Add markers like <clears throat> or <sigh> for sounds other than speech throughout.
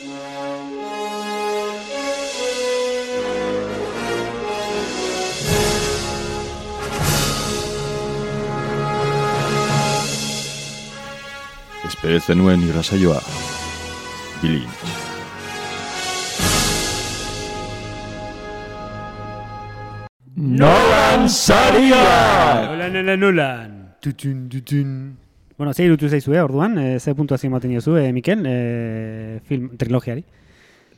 Espero zenuen irrasaioa. Bilintz. Nolan Saria! Nolan, nolan, nolan. Tutun, tutun. Bueno, zei irutu zaizu, eh, orduan, eh, ze puntuazio ematen diozu, eh, Mikel, eh, film trilogiari.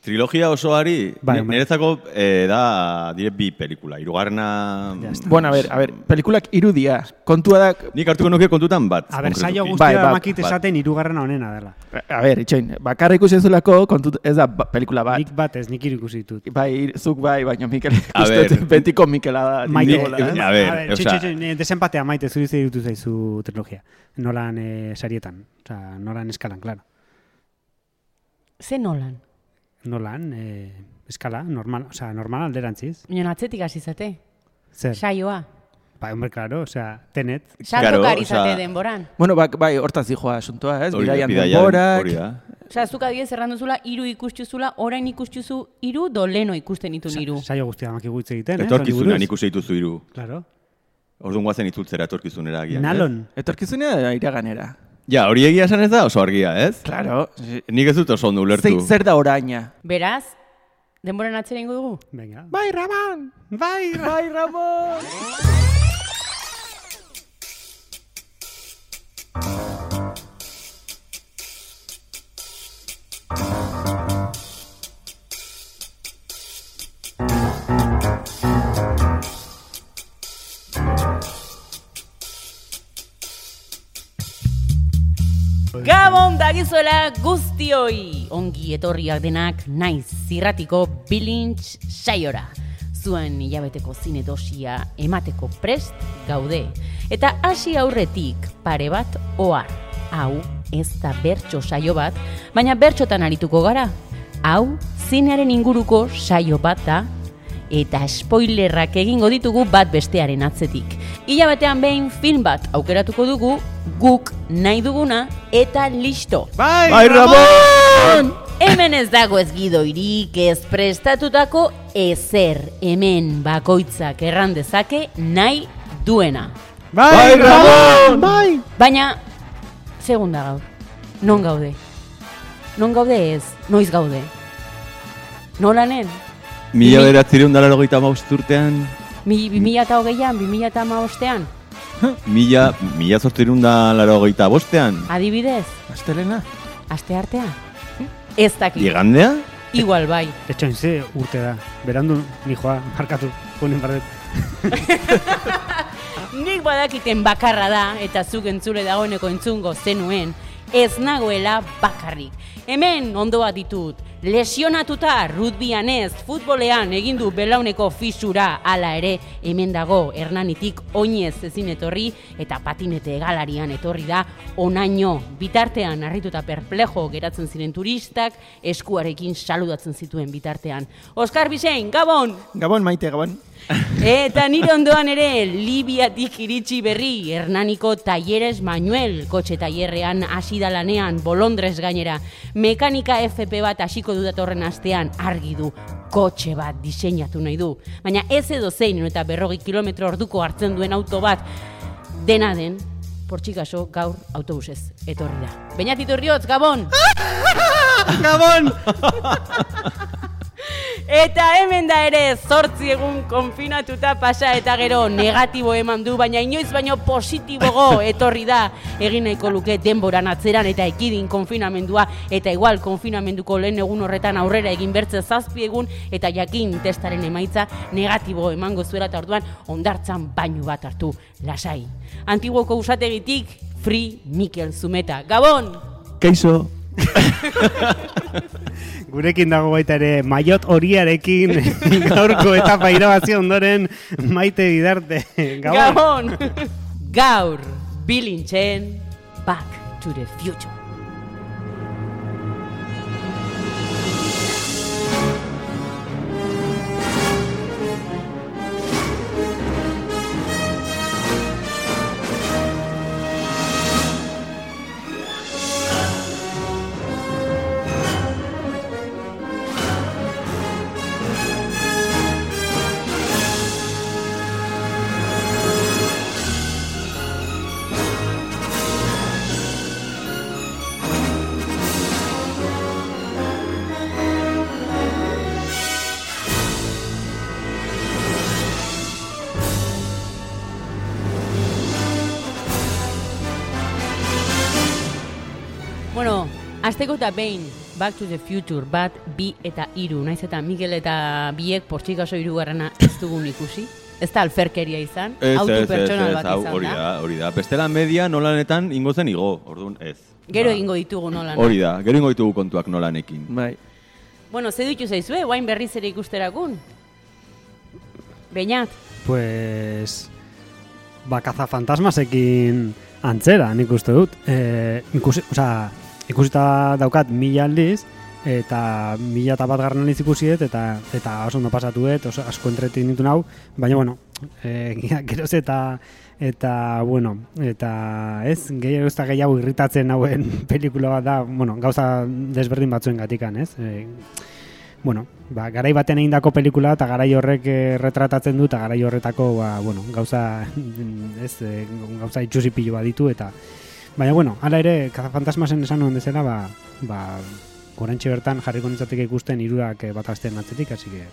Trilogia osoari, Bai, hombre. niretzako eh, da dire bi pelikula. Está. Bueno, a ver, a ver, pelikulak irudia. Kontua da... Nik hartuko nuke kontutan bat. A ber, saio guztia Bai, bai, makit esaten irugarren honena dela. A ver, itxoin, bakarra ikusi zulako, kontu, ez da ba, pelikula bat. Nik bat ez, nik ikusi ditut. Bai, zuk bai, baina Mikel dut betiko Mikela da. Maite, eh? a txe, txe, desempatea maite zuri irutu zaizu trilogia. Nolan eh, sarietan, Osa, nolan eskalan, claro. Ze nolan? Nolan, eh, eskala, normal, o sea, normal alderantziz. Baina atzetik hasi zate. Zer? Saioa. Ba, hombre, claro, o sea, tenet. Claro, gari osea- zate denboran. Bueno, bak, bai, hortaz dijoa asuntoa, ez? Bidaian denborak. Hori da. Osea, zuk adibidez erranduzula hiru ikustuzula, orain ikustuzu hiru do leno ikusten ditu hiru. Saio guztia damak hitz egiten, eh? Buruz. ikusi dituzu hiru. Claro. Orduan guazen itzultzera etorkizunera agian. Nalon. Etorkizunea iraganera. Ja, hori egia esan ez da oso argia, ez? Claro. Nik ez dut oso ondo ulertu. Zer, zer da oraina? Beraz, denboran atzera ingo dugu? Venga. Bai, Ramon! Bai, Bai, Ramon! <laughs> Dagizuela guztioi! Ongi etorriak denak naiz zirratiko bilintz saiora. Zuen hilabeteko zine dosia emateko prest gaude. Eta hasi aurretik pare bat ohar. Hau ez da bertso saio bat, baina bertxotan arituko gara. Hau zinearen inguruko saio bat da eta spoilerrak egingo ditugu bat bestearen atzetik. Hilabetean behin film bat aukeratuko dugu, guk nahi duguna eta listo. Bai, Bai, Ramon! Hemen ez dago ez gidoirik, ez prestatutako ezer hemen bakoitzak erran dezake nahi duena. Bai, Ramon! Bai! Baina, segunda gaur, non gaude? Non gaude ez, noiz gaude? Nolanen? Mila beratzerun dara logeita urtean, Mi, 2000 eta hogeian, 2000 eta hamabostean, <laughs> mila, mila zortzerun da laro hogeita bostean. adibidez, Astelena? aste artean? Ez dakit, Ligandea? igual bai. Etxoin ze urte da. Berandu ni joa, markatu. Ponen bardet. <laughs> Nik badakiten bakarra da, eta zuk entzule dagoeneko entzungo zenuen, ez nagoela bakarrik. Hemen ondoa ditut, lesionatuta rudbian ez, futbolean egin du belauneko fisura hala ere, hemen dago hernanitik oinez ezin etorri, eta patinete egalarian etorri da onaino. Bitartean harrituta perplejo geratzen ziren turistak, eskuarekin saludatzen zituen bitartean. Oskar Bisein, Gabon! Gabon, maite, gabon. Eta nire ondoan ere, Libiatik iritsi berri, Hernaniko Talleres Manuel, kotxe tallerrean hasi da lanean, bolondrez gainera, mekanika FP bat hasiko du datorren astean, argi du, kotxe bat diseinatu nahi du. Baina ez edo zein, eta berrogi kilometro orduko hartzen duen auto bat, dena den, portxikaso gaur autobusez etorri da. Beñat iturriotz, Gabon! <laughs> Gabon! <laughs> Eta hemen da ere zortzi egun konfinatuta pasa eta gero negatibo eman du, baina inoiz baino positibogo etorri da egin nahiko luke denboran atzeran eta ekidin konfinamendua eta igual konfinamenduko lehen egun horretan aurrera egin bertze zazpi egun eta jakin testaren emaitza negatibo emango zuela eta orduan ondartzan bainu bat hartu lasai. Antiguoko usategitik Free Mikel Zumeta. Gabon! Keizo. <laughs> Gurekin dago baita ere maiot horiarekin <laughs> gaurko etapa irabazi ondoren maite bidarte. Gabon! Gabon! <laughs> Gaur, bilintzen, Back to the Future. Eta behin, Back to the Future, bat, bi eta iru, naiz eta Miguel eta biek portxik oso irugarrena ez dugun ikusi. Ez da alferkeria izan, Ez, ez, bat izan hori da. da, hori da. Bestela media nolanetan ingo zen igo, orduan ez. Gero Ba, egingo ditugu nolan. Hori da, gero ingo ditugu kontuak nolanekin. Bai. Bueno, ze ditu zaizue, guain berriz ere ikusterakun? Beñat, Pues... Ba, kazafantasmasekin antzera, nik uste dut. E, ikusi, osea, ikusita daukat mila aldiz, eta mila eta bat garran aldiz ikusiet, eta, eta oso ondo pasatuet, oso asko entretin ditu nau, baina, bueno, <laughs> e, geroz eta eta, bueno, eta ez, gehiago ez da gehiago irritatzen hauen <laughs> pelikula bat da, bueno, gauza desberdin batzuen gatikan, ez? E, bueno, ba, garai baten egindako pelikula eta garai horrek eh, retratatzen du eta garai horretako ba, bueno, gauza <laughs> ez, gauza itxusi pilo bat ditu eta baina bueno, hala ere kazafantasmasen esan nuen dezela ba, ba gorentxe bertan jarriko nintzatik ikusten hirurak eh, bat asteen atzetik, hasi que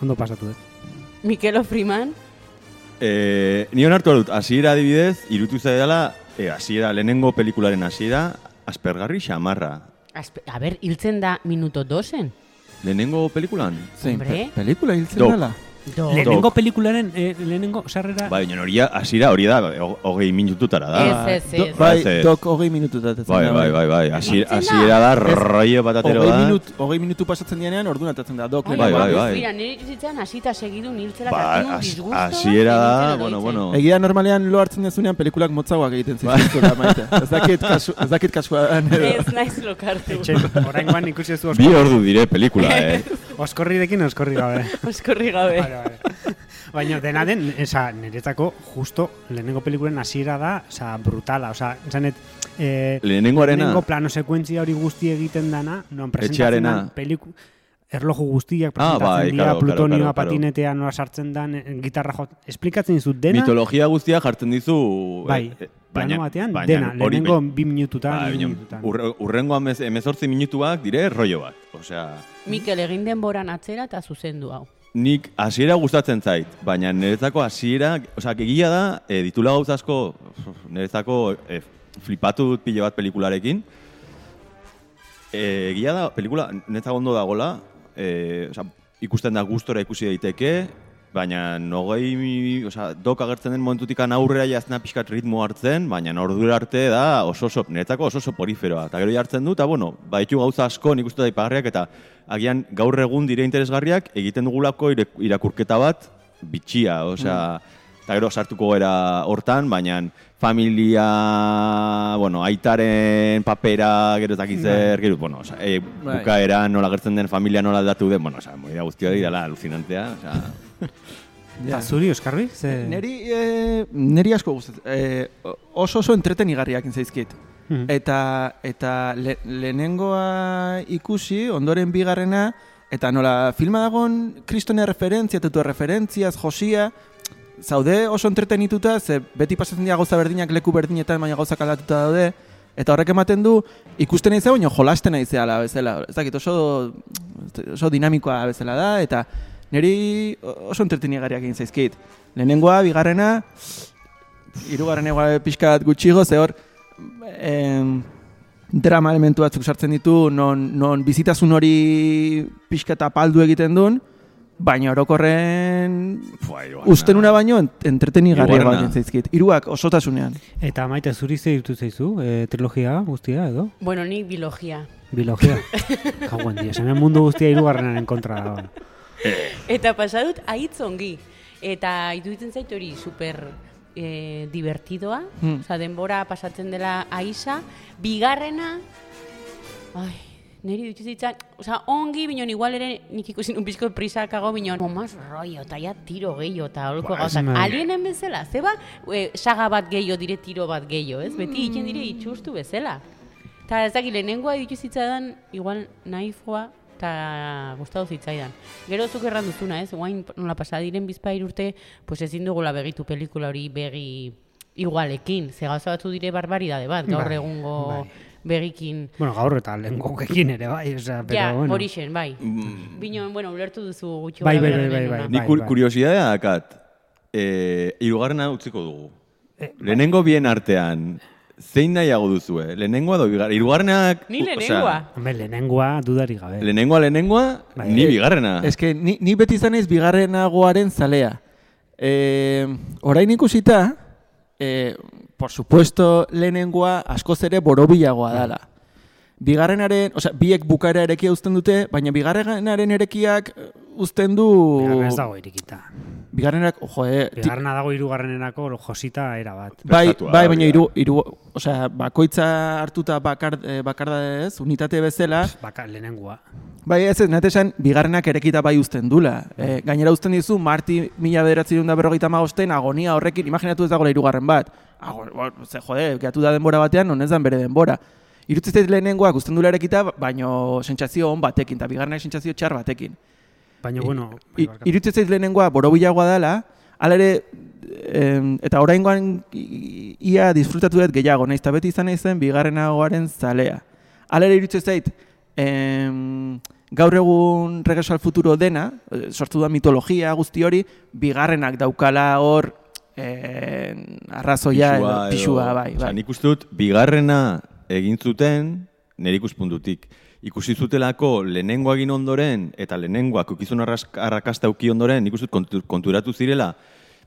ondo pasatu dut. Mikelo Freeman, E, ni onartu dut, hasiera adibidez, irutu zaidala, e, hasiera, lehenengo pelikularen hasiera, aspergarri xamarra. Aspe- a ber, hiltzen da minuto dosen? Lehenengo pelikulan? Zein, pe pelikula hiltzen dela? Do. Lehenengo pelikularen, eh, lehenengo sarrera... Bai, baina hori hasiera hori da, ho- hogei minututara da. Ez, ez, ez. Bai, Ez, ez. dok hogei minutu da. Bai, bai, bai, bai. Hiltzen da. Hasiera da, rollo batatero Hogei da. minut, hogei minutu pasatzen dianean, orduan atatzen da, dok. Bai, Bai, bai, bai. Mira, nire ikusitzen hasita segidu niltzela Ba, hartu nun has- disgusto hasiera da, bueno, bueno. Egia normalean lo hartzen dezunean pelikulak motzauak egiten zizkizula, maite. Ez dakit, kasu, ez dakit kasua. Ez naiz lokartu. Etxe, oraingoan ikusi ez du Bi ordu dire pelikula, eh? <laughs> oskorrirekin oskorri gabe. Oskorri gabe. Baina dena den, esa, niretzako justo lehenengo pelikulen hasiera da, oza, brutala, oza, zanet, eh, Lehenengoarena, lehenengo plano sekuentzia hori guzti egiten dana, non presentatzen dan peliku, erloju guztiak Ah, presentatzen bai, dira, claro, plutonioa claro, claro. patinetea nola sartzen dan, eh, gitarra jot, esplikatzen dizut dena, mitologia guztia jartzen dizu... bai, eh, eh, plano batean, baina dena, hori lehenengo bi minututan, Ba, baina minututan. urre- urrengo amez, emezortzi minutuak dire rollo bat. Osea, Mikel egin denboran atzera eta zuzendu hau. Nik hasiera gustatzen zait, baina niretzako hasiera, osea, egia da, e, ditula gauza asko, niretzako e, flipatu dut pilo bat pelikularekin. E, egia da, pelikula niretzako ondo dagola, e, osea, ikusten da gustora ikusi daiteke, baina nogei, osea, dok agertzen den momentutik aurrera jazna pixkat ritmo hartzen, baina ordura arte da oso oso, niretzako oso oso poriferoa. Eta gero jartzen du, eta bueno, baitu gauza asko nik uste da ipagarriak, eta agian gaur egun dire interesgarriak egiten dugulako irakurketa bat bitxia, osea, eta gero sartuko gara hortan, baina familia, bueno, aitaren papera, gero dakit zer, gero, bueno, osea, e, Bai. bukaera nola gertzen den familia nola aldatu den, bueno, osea, moida guztia dela alucinantea, osea, <laughs> Eta zuri, Oskarbi? Ze... Neri, eh, neri asko gustatzen. Eh, oso oso entretenigarriak zaizkit. Mhm. Eta, eta le, lehenengoa ikusi, ondoren bigarrena, eta nola filma dagon kristone referentzia, tutu referentziaz, josia, zaude oso entretenituta, ze beti pasatzen dira gauza berdinak leku berdinetan, baina gauzak aldatuta daude, eta horrek ematen du, ikusten nahi baina jolasten nahi bezala. Ez dakit, oso, oso dinamikoa bezala da, eta niri oso entretenigarriak egin zaizkit. Lehenengoa, bigarrena, hirugarren egoa pixkat gutxigo, ze hor, em, drama elementu batzuk sartzen ditu, non, non bizitasun hori pixkat apaldu egiten duen, baina orokorren usten una baino ent- entretenigarria Hirugarrena. baino zaizkit. Hiruak osotasunean. Eta maite zuri ze ditu zaizu, e, trilogia guztia edo? Bueno, nik biologia. Biologia. Jauen <laughs> di, esan mundu guztia hirugarrenaren kontra da. <laughs> Eta pasadut ahitz ongi. Eta iruditzen zait hori super e, divertidoa. Hmm. Osa, denbora pasatzen dela aisa. Bigarrena, ai, niri dutxu zitzan, osa, ongi, binon, igual ere nik ikusi un pixko prisakago, binon, más rollo, eta ja tiro gehiago, eta holko Ba, gauzak. Alienen bezala, zeba, e, saga bat gehiago dire tiro bat gehiago, ez? Beti egiten dire itxustu bezala. Eta ez dakit, lehenengoa ditu zitzaidan, igual naifoa, eta gustatu zitzaidan. Gero zuk erran duzuna, ez? Guain nola pasa diren bizpair urte, pues ezin dugula begitu pelikula hori begi igualekin. Ze gauza batzu dire barbaridade bat, gaur Bai, egungo bai. begikin. Bueno, gaur eta lehenkokekin ere, bai, osea, pero ja, bueno. horixen, bai. Bino, bueno, ulertu duzu gutxi Bai, bai, bai, bai, denona. bai. Ni kur, kuriosidadea dakat, e, hirugarrena utziko dugu. Eh, Lehenengo bien artean, zein nahiago duzue? Lehenengoa edo bigarrena? Hirugarrenak... Ni lehenengoa. Hombre, lehenengoa dudari gabe. lehenengoa, lehenengoa, Bai. ni bigarrena. Ez que ni, ni beti izan naiz bigarrenagoaren zalea. E, orain ikusita, e, por supuesto, lehenengoa askoz ere borobilagoa dala. Bigarrenaren, osea, biek bukaera erekia uzten dute, baina bigarrenaren erekiak eh, uzten du... Bigarrena ez dago irikita. Bigarrenak, jo, eh, Bigarrena dago hirugarrenenako josita era bat. Bai, Prestatua, bai, baina da. hiru, hiru, osea, bakoitza hartuta bakar, eh, bakarda ez, unitate bezala, Baka, lehenengoa. Bai, ez ez, nate esan, bigarrenak erekita bai uzten dula. E, gainera uzten dizu, Marti mila bederatzi da berrogeita magosten, agonia horrekin, imaginatu ez dagoela hirugarren bat. Ago, bo, ze, jode, gehatu da denbora batean, non ez dan bere denbora. Irutzen zait lehenengoak uzten dula erekita, baino sentsazio on batekin, eta bigarrenak sentsazio txar batekin. Baina, bueno, I, irutzen zait lehenengoa borobilagoa dela, hala ere, em, eta oraingoan ia disfrutatu dut gehiago, nahiz eta beti izan naizen bigarrenagoaren zalea. Hala ere irutzen zait, em, gaur egun regreso al futuro dena, eh, sortu da mitologia guzti hori, bigarrenak daukala hor eh, arrazoia, edo, edo- pixua, bai, bai. nik uste dut, bigarrena egin zuten, nire ikuspuntutik. Ikusi zutelako lehenengoa egin ondoren, eta lehenengoak ukizun arrakasta uki ondoren, nik uste dut kontu- konturatu zirela,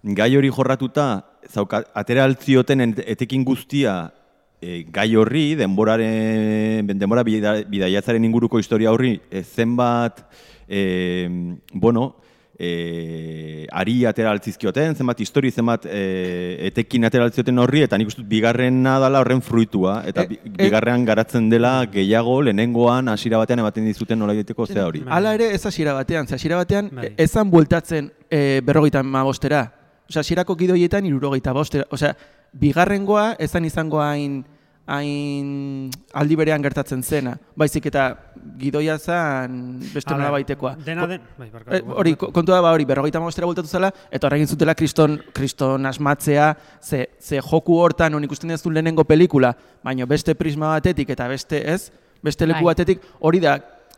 gai hori jorratuta, zauka, atera altzioten en- etekin guztia e, gai horri, denboraren, denbora bida, bidaiatzaren inguruko historia horri, e, zenbat, e, bueno, e, ari atera altzizkioten, zenbat histori, zenbat e, etekin atera altzioten horri, eta nik uste dut bigarrena dala horren fruitua, eta E- e- bigarrean garatzen dela gehiago lehenengoan hasiera batean ematen dizuten nola egiteko zea hori. Hala ere ez hasiera batean, ze hasiera batean Bai. bai. ezan bueltatzen e, berrogeita bostera. Osea, hasierako gidoietan irurogeita bostera. Osea, bigarrengoa ezan izango hain, hain aldi berean gertatzen zena. Baizik eta gidoia zen beste nola baitekoa. Dena den, bai, barkatu. Eh, hori, ko- kontua da ba hori, berrogeita bostera bueltatu zela, eta horregin zutela kriston, kriston asmatzea, ze, ze joku hortan, non ikusten ez du lehenengo pelikula, baina beste prisma batetik eta beste, ez? Beste leku Bai. batetik, hori da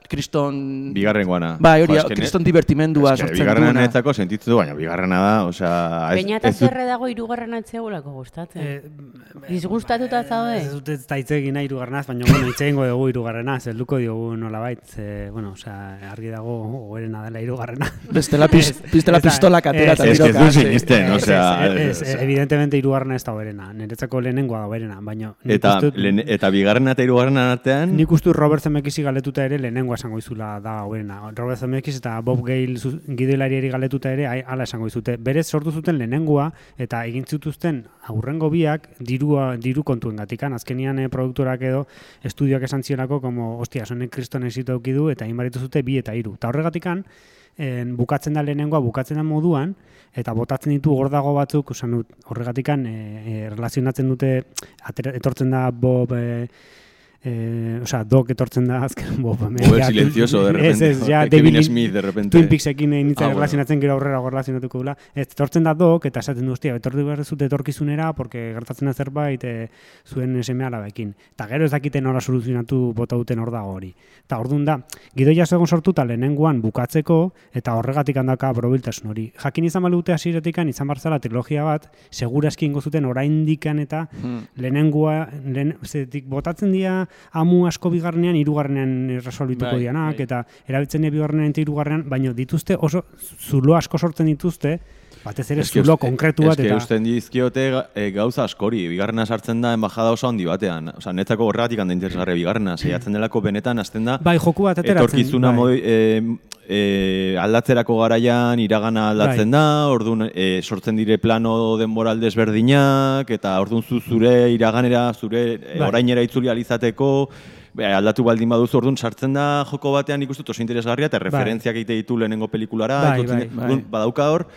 kriston... Bigarrengoana. Bai, hori, ne- kriston divertimendua eske sortzen bigarrena duena. netzako sentitzen du, baina bigarrena da, osea... ez- Baina eta ez zerre dago hirugarren atzeagulako gustatzen. Eh, Disgustatuta zaude? Ez dut ez da hitz egin nahi hirugarrenaz, baina bueno, hitz egingo dugu hirugarrenaz, helduko diogu nolabait, ze, bueno, osea, argi dago hoberena dela hirugarrena. Bestela, pis, Ez- bestela ez da- pistolak atera ez- eta Ez que ez tiroka, dut sí. sinisten, Ez, osea... ez, ez, ez- ez- evidentemente hirugarrena ez da hoberena. Niretzako lehenengoa da hoberena, baina nik Eta, eta bigarrena eta hirugarrena artean... Nik uste Robert Zemeckisi galetuta ere lehenengoa esango izula da hoberena. Robert Zemeckis eta Bob Gale gidoilariari galetuta ere hala esango izute. Berez sortu zuten lehenengoa eta egin zituzten aurrengo biak dirua diru kontuen gatikan. Azkenian eh, produktorak edo estudioak esan zionako como, ostia, sonek kriston esito du eta inbaritu zute bi eta hiru. Eta horregatikan en, bukatzen da lehenengoa, bukatzen da moduan, eta botatzen ditu gordago batzuk, osan dut, horregatikan e, e, relazionatzen dute, atera, etortzen da Bob, e, e, osea, Doc etortzen da azken Bob. Bob el silencioso, de repente. Ez, ez, ja, Kevin Smith, de repente. Twin Peaksekin nintzen Ah, relazionatzen gero aurrera relazionatuko dula. Ez, etortzen da Doc, eta esaten du, hostia, etorri behar zute etorkizunera, porque gertatzen da zerbait e, zuen seme alabekin. Eta gero ez dakite nola soluzionatu bota duten hor dago hori. Eta ordun da, gidoia segon sortuta lehenengoan bukatzeko, eta horregatik handaka probiltasun hori. Jakin izan balute hasieratikan izan barzala trilogia bat, segurazki ingo zuten oraindikan eta Hmm. lehenengoa, lehen, zetik botatzen dira amu asko bigarrenean, hirugarrenean resolbituko Bai, dianak, bai. eta erabiltzen dira bigarrenean eta hirugarrenean, baina dituzte oso zulo asko sortzen dituzte, batez ere zulo konkretu bat, eske eta usten dizkiote e, gauza askori. Bigarrena sartzen da embajada oso handi batean. Osea, netzako horregatik handa interesgarri bigarrena. Saiatzen delako benetan hasten da bai, joku bat ateratzen. etorkizuna bai. modi, e, e, aldatzerako garaian iragana aldatzen da, orduan e, sortzen dire plano denboral desberdinak, eta orduan zu zure iraganera, zure Bai. orainera itzuli alizateko, aldatu baldin baduzu orduan sartzen da joko batean dut oso interesgarria eta referentziak egite ditu lehenengo pelikulara, Bai, bai, bai. badauka hor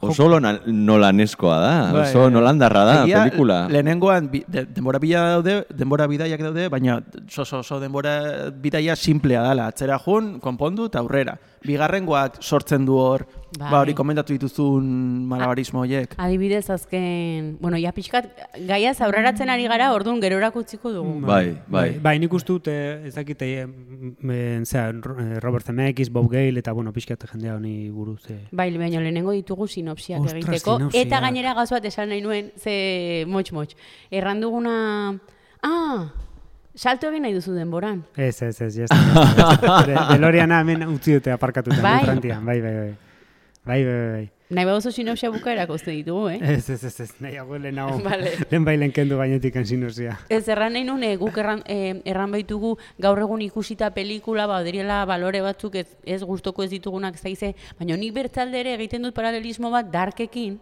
oso nola- nolaneskoa da, Bai, oso bai. nolandarra da Egia, pelikula. Lehenengoan bi, de, denbora bila daude, denbora bidaiak daude, baina oso oso denbora bidaia simplea dala. Atzera jun, konpondu eta aurrera. Bigarrengoak sortzen du hor, Bai. ba hori komentatu dituzun malabarismo horiek. Adibidez azken, bueno, ja pixkat gaiaz aurreratzen ari gara, orduan gerorako utziko dugu. Bai, bai. Bai, nik uste dut, eh, ez dakit, eh, m- eh, zera, Ro- Robert Zemeckis, Bob Gale, eta, bueno, pixkat jendea honi buruz. Eh. Bai, baina lehenengo ditugu sinopsiak Ostras, egiteko. sinopsia. Eta gainera gaz bat esan nahi nuen, ze motx-motx. Erran duguna... Ah, salto egin nahi duzu denboran. Ez, ez, ez, yes. <laughs> Deloriana hemen utzi dute aparkatuta, Bai. bai. bai, bai, bai. Bai, bai, bai. Nahi baduzu sinopsia bukaerak uste ditugu, eh? Ez, ez, ez, ez, nahi hau lehenago. <laughs> Vale. Lehen bailen kendu gainetik ensinuzia. Ez erran nahi nuen, eh, guk erran, eh, erran baitugu gaur egun ikusita pelikula, ba, diriela balore batzuk ez, ez gustoko ez ditugunak zaize, baina nik bertzalde ere egiten dut paralelismo bat darkekin,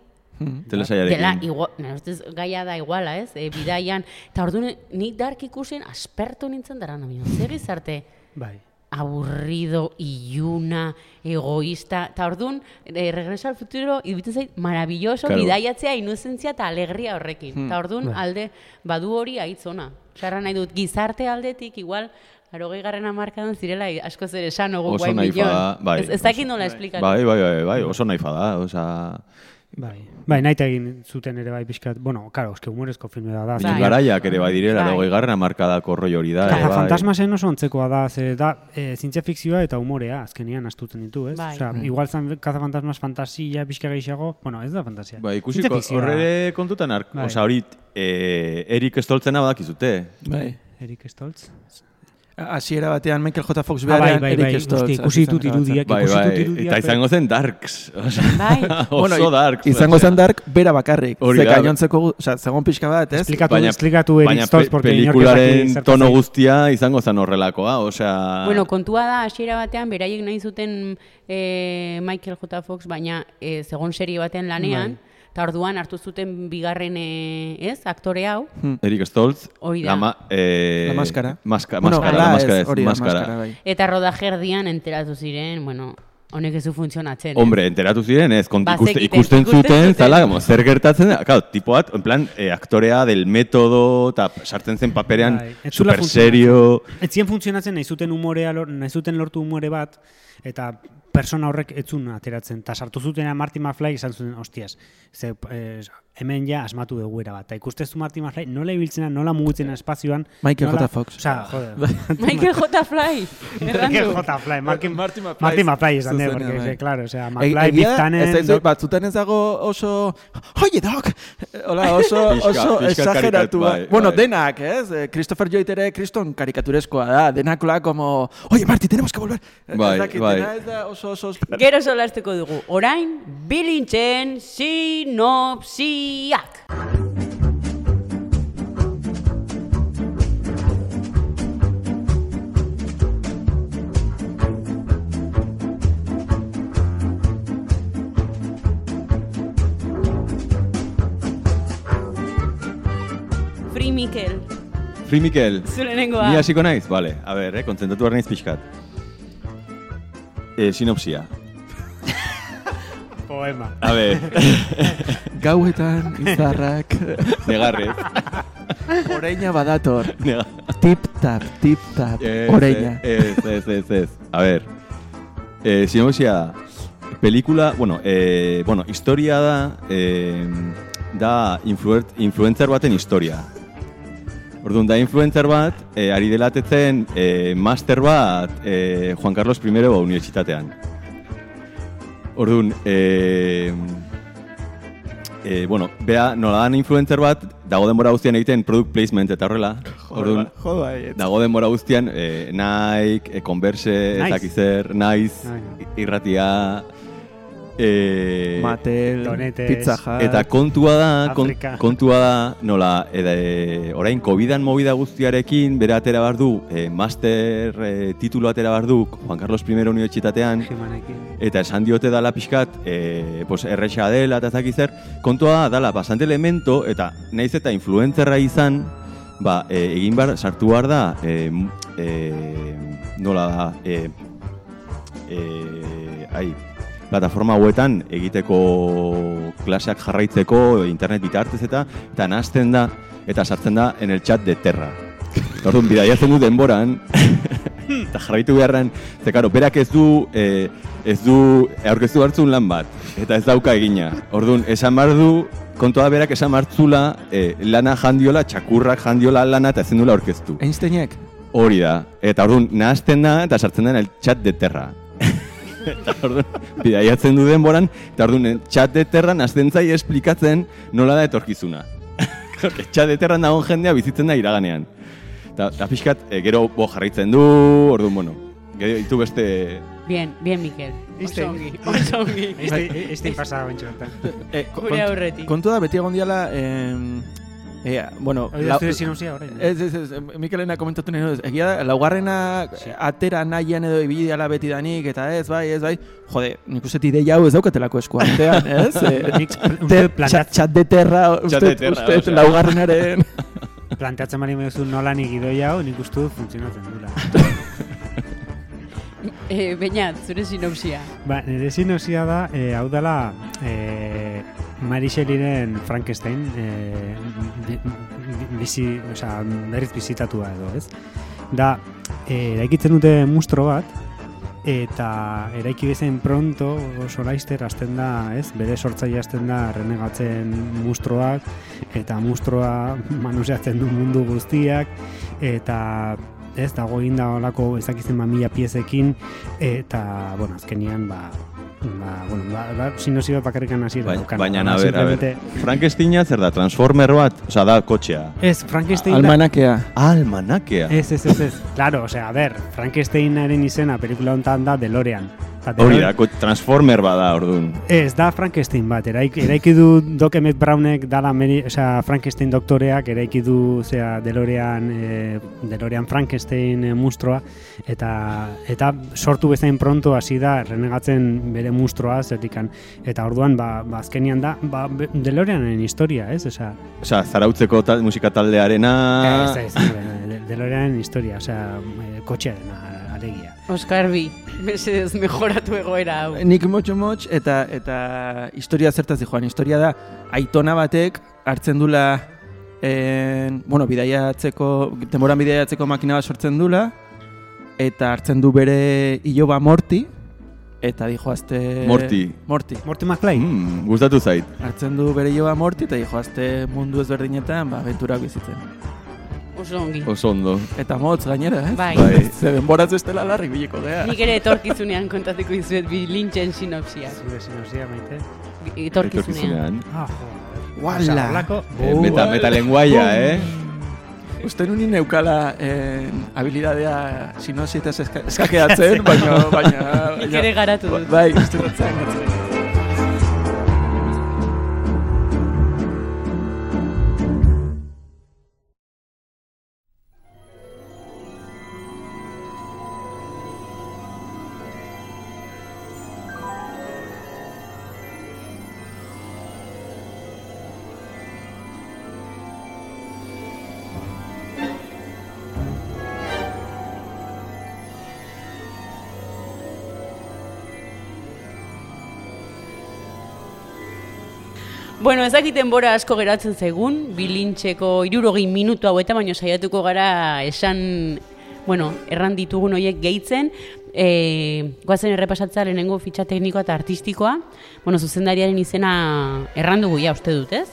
Telesaiarekin. Dela, igual, nire ustez gaia da iguala, ez? E, bidaian, eta orduan, nik dark ikusen aspertu nintzen dara, no, zer gizarte Bai. aburrido, iluna, egoísta, eta orduan, e, regreso al futuro, iruditzen zait, maravilloso, Claro. bidaiatzea, inuzentzia eta alegria horrekin. Eta orduan, Bai. alde, badu hori aitzona. Xarra nahi dut, gizarte aldetik, igual, Larogei garren amarkadan zirela asko zer esan ogu Oso guai nahi milion. fada, bai. Ez, ez dakit nola esplikatu. Bai, bai, bai, bai, oso nahi da, osea... Bai, bai nahi egin zuten ere bai pixkat, bueno, karo, eske humorezko filme da da. Bai. Baina garaiak ere bai direla, Bai. hogei garren amarkadako roi hori da. Kaza bai. fantasmasen oso ontzekoa da, ze da, e, zientzia fikzioa eta umorea azkenean astutzen ditu, ez? Bai. Osea, igual zan kaza fantasmas fantasia pixka gehiago, bueno, ez da fantasia. Ba, Zientzia ikusiko, horre kontutan, ar, Bai. osea, hori, eh, Erik Stoltzena badakizute. Bai. Erik Stoltz? Hasiera batean Michael J. Fox Ah, bai, bai, bai, hostia, ikusi ditut irudiak, Bai, ikusi bai, ditut irudiak. eta izango zen Darks. <laughs> Bai. oso Bueno, Darks. Izango zen dark, bera bakarrik. Ze gainontzeko, osea, zegoen pixka bat, ez? Esplikatu, Baina- esplikatu Baina pe- pelikularen tono guztia izango zen horrelakoa, osea... Bueno, kontua da, hasiera batean, beraiek nahi zuten eh, Michael J. Fox, baina eh, segon serie batean lanean, Bai. Eta orduan hartu zuten bigarren, eh, ez, aktore hau, Erik Stoltz. Hori da. La, ma, eh, La máscara. Maska, Bueno, maskara, maskara, ez, hori maskara. maskara, bai. eta rodajerdian enteratu ziren, bueno, honek ez du funtzionatzen. Hombre, enteratu ziren, ez, kont, ikuste, Bazekiten, ikusten, ikusten zuten, zuten. zala, como, zer gertatzen da, claro, tipo bat, en plan, eh, aktorea del metodo, eta sartzen zen paperean, Bai, zula super serio, Ez zien funtzionatzen nahi zuten umorea, lor, nahi zuten lortu umore bat, eta persona horrek etzun ateratzen. Ta sartu zuten Martin McFly izan zuten, hostias, ze, eh, hemen ja asmatu dugu era bat. Ta ikustezu Martin McFly nola ibiltzena, nola mugitzen espazioan. Michael nola, J. Fox. Osea, joder. <laughs> Michael J. Fly, Michael. J. Fly, Martin, Martin McFly. Martin McFly izan de, porque, bai. claro, osea, E- McFly, da, biztanen... ez daizu, batzutan ez dago oso, oie dok, hola, oso, oso pixka exageratu. karikat- bai, bueno, bai. denak, ez? Eh, Christopher Lloyd ere kriston karikatureskoa da, denak la como, oye, Marti, tenemos que volver. Ez Bai, bai. ez da oso, oso... Gero solasteko dugu, orain, bilintzen sinopsiak. Free Mikel, Free Mikel, zure nengoa. ni hasiko naiz? Vale, a ver, eh, konzentratu behar naiz pixkat. Eh, sinopsia. Poema. A ver, <laughs> Gauetan, izarrak, negarrez. oreina badator, Nega- tip-tap, tip-tap, Ez, oreina. Ez, ez, ez, ez. A ver, eh, sinopsia da. Pelikula, bueno, eh, bueno, historia da, eh, da influer, influencer baten historia. Orduan, da influencer bat, eh, ari delatetzen eh, master bat eh, Juan Carlos I ba, unibertsitatean. Orduan, eh, eh, bueno, bea, nola dan influencer bat, dago denbora guztian egiten product placement eta horrela. Orduan. Dago denbora guztian, eh, Nike, eh, Converse, Nice. ez dakiz zer, Nice, irratia, eh, Matel, Donetes. Pizza Hut. eta kontua da, kon, kontua da, nola, eda, e, orain Covidan movida guztiarekin, bere atera behar du, eh, master eh, titulu atera behar du, Juan Carlos I unibertsitatean, eta esan diote dala pixkat, e, pues, erresa dela eta zer, kontua da, dala bastante elemento, eta naiz eta influencerra izan, ba, e, egin bar, sartu behar da, e, e, nola da, e, e, ai, plataforma hauetan egiteko klaseak jarraitzeko internet bitartez eta eta nazten da eta sartzen da en el chat de Terra. <laughs> Orduan, bidaiatzen du denboran, <laughs> eta jarraitu beharran, ze karo, berak ez du, eh, ez du, aurkeztu hartzun lan bat, eta ez dauka egina. Orduan, esan behar du, kontua berak esan hartzula, eh, lana jandiola, txakurrak jandiola lana, eta ezin dula aurkeztu. Einsteinek? Hori da. Eta orduan, nahazten da, eta sartzen da en el chat de Terra. Eta orduan, bidaiatzen du denboran, eta orduan, txat de terran azten zai esplikatzen nola da etorkizuna. <laughs> Txat de terran dagoen jendea bizitzen da iraganean. Eta, eta pixkat, e, gero bo jarraitzen du, orduan, bueno, gero ditu beste... Bien, bien, Mikel. Este- Oso ongi, oso ongi. Este, este pasada bentsu. Eh, Gure kont- eh, bueno, Hori da zure sinopsia orain. Ez, ez, ez, Mikelena komentatu dut. Egia da, laugarrena atera nahian edo ibili dela beti danik, eta ez, bai, ez, bai. Jode, nik uste idea hau ez daukatelako esku artean, <laughs> ez? Eh, uste plantat- txat, de terra, uste, de terra, uste, laugarrenaren. <laughs> planteatzen bali meduzu nola nik idoi hau, nik uste funtzionatzen dula. <laughs> Eh, Beñat, zure sinopsia. Ba, nire sinopsia da, eh, hau dela eh, Mary Shelleyren Frankenstein bi- bizi, osea, berriz bizitatua edo, ez? Da, eh, eraikitzen dute mustro bat, eta eraiki bezain pronto oso laizter hasten da, ez? Bere sortzaile hasten da renegatzen mustroak eta mustroa manuseatzen du mundu guztiak eta ez dago egin da olako ezakizen ba mila piezekin eta bueno, azkenian ba ba, bueno, ba, ba sinopsi bat bakarrikan hasiera Bai, daukan. baina, Baina, a ber, a ber, simplemente- Frankensteina zer da, transformer bat, oza, da kotxea. Ez, Frankenstein da, Almanakea. Almanakea. Ez, ez, ez, ez. Claro, osea, a ber, Frankensteinaren izena pelikula honetan da DeLorean. Eta Hori da, transformer bada, orduan. Ez, da Frankenstein bat, eraiki, eraiki du Doc Emmett Brownek dala meri, osea, Frankenstein doktoreak eraiki du zera, DeLorean, e, DeLorean Frankenstein e, mustroa eta eta sortu bezain pronto hasi da renegatzen bere mustroa zertikan eta orduan ba, ba azkenian da ba, DeLoreanen historia, ez? Osea, Osa, zarautzeko tal, musika taldearena... ez, ez, ez, De- DeLoreanen historia, osea, e, kotxearen alegia. Oskar bi, <laughs> mesedez mejoratu egoera hau. Nik motxo motx eta eta historia zertaz joan. Historia da aitona batek hartzen dula en, bueno, bidaiatzeko, denboran bidaiatzeko makina bat sortzen dula eta hartzen du bere iloba morti eta dijoazte... Morty. Morti. Morty McFly? Mm, gustatu zait. Hartzen du bere iloba morti eta dijoazte mundu ezberdinetan ba, aventurak bizitzen. Oso ongi. Oso ondo. Eta motz gainera, eh? Bai. Bai. Ze denboraz bestela larri biliko gea. Nik ere etorkizunean kontatuko izuet bi sinopsia. Zure sinopsia, maite? Etorkizunean. Ah, joder. Wala. Eh, meta, meta lenguaia, eh? Uste nuni neukala eh, habilidadea sinosietaz eska, eskakeatzen, baina... baina, Nik ere garatu dut. Bai, uste dut Bueno, ez dakit denbora asko geratzen zaigun, bilintxeko irurogei minutu hau eta baino saiatuko gara esan, bueno, erran ditugun horiek gehitzen, e, goazen errepasatza lehenengo fitxa teknikoa eta artistikoa, bueno, zuzendariaren izena erran dugu ja, uste dut, ez?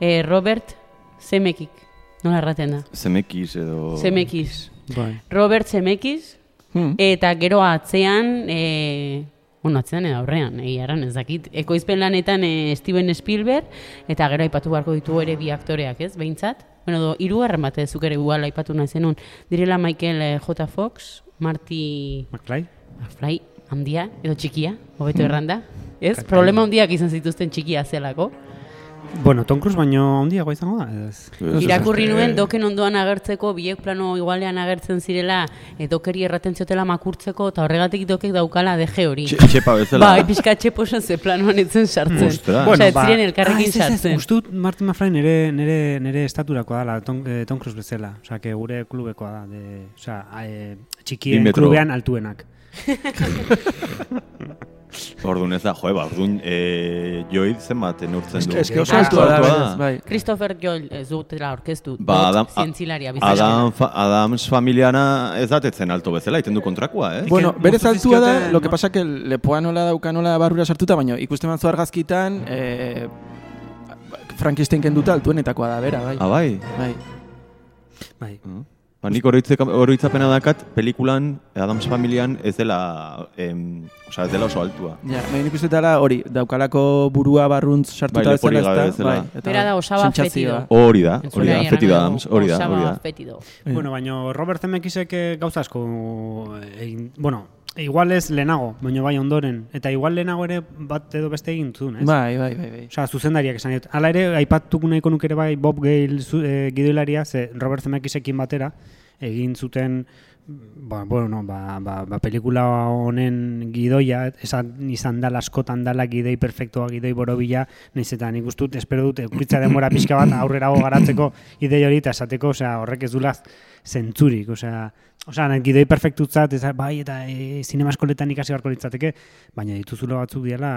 E, Robert Zemekik, nola erraten da? Zemekiz edo... Zemekiz. Bai. Robert Zemekiz, Hmm. Eta gero atzean, e, bueno, atzean edo aurrean, egia eran ez dakit. Ekoizpen lanetan e, Steven Spielberg, eta gero aipatu beharko ditu ere bi aktoreak, ez, behintzat? Bueno, do, irugarren bat ez zuk ere igual aipatu nahi zenun. Direla Michael eh, J. Fox, Marty McFly? McFly, handia, edo txikia, hobeto erranda. Ez, problema handiak izan zituzten txikia zelako. Bueno, Tom Cruise baino handiagoa izango da. Ez. Irakurri Eh, nuen doken ondoan agertzeko, biek plano igualean agertzen zirela, e, dokeri erraten ziotela makurtzeko, eta horregatik dokek daukala deje hori. Txe- Txepa bezala. Bai, pixka txeposan ze planoan etzen sartzen. Ostras. Bueno, Bueno, Osea, ez ziren elkarrekin sartzen. Uste dut Martin McFly nere, nere, nere estaturakoa dela, Tom, eh, Tom Cruise bezala. Osea, que gure klubekoa da. De, osea, eh, txikien klubean altuenak. <laughs> Orduan ez da, joe, ba, orduan, e, joid zenbat neurtzen du. Ez que oso altua da, bai. Christopher Joel ez dutela orkestu. Ba, Adam, zientzilaria Adam, bizarra. fa, Adams familiana ez datetzen alto bezala, iten du kontrakoa, eh? Bueno, berez altua da, lo que pasa que lepoa nola dauka nola barrura sartuta, baina ikusten manzu argazkitan, eh, Frankenstein kenduta altuenetakoa da, bera, bai. Ah, bai? bai. Bai. Ba, nik oroitzapena dakat, pelikulan, Adams Familian, ez dela, em, osea, ez dela oso altua. Ja, baina nik uste dela hori, daukalako burua barruntz sartuta Bai, bezala, ezta? bezala. Bai, eta Bera da osaba fetido. Hori da, hori da, Fetido nahi Adams, hori da, hori da. fetido. Bueno, baina Robert Zemeckisek eh, gauza asko egin, bueno, igual ez lehenago, baina bai ondoren, eta igual lehenago ere bat edo beste egin zuen, ez? Bai, bai, bai, bai. Osea, zuzendariak esan dut. Hala ere, aipatuko nahiko nuke ere bai Bob Gale zu, e, gidoilaria, ze Robert Zemeckissekin batera, egin zuten ba, bueno, ba, ba, ba, pelikula honen gidoia, esan izan dala askotan dala gidoi perfektoa, gidoi borobila, nahiz eta nik uste dut, espero dut, euritza denbora pixka bat aurrerago garatzeko <coughs> idei hori eta esateko, osea, horrek ez dula zentzurik, osea, osea, nahi, gidoi perfektutzat, ez, bai, eta e, zinema eskoletan ikasi beharko litzateke, baina dituzula batzuk diela,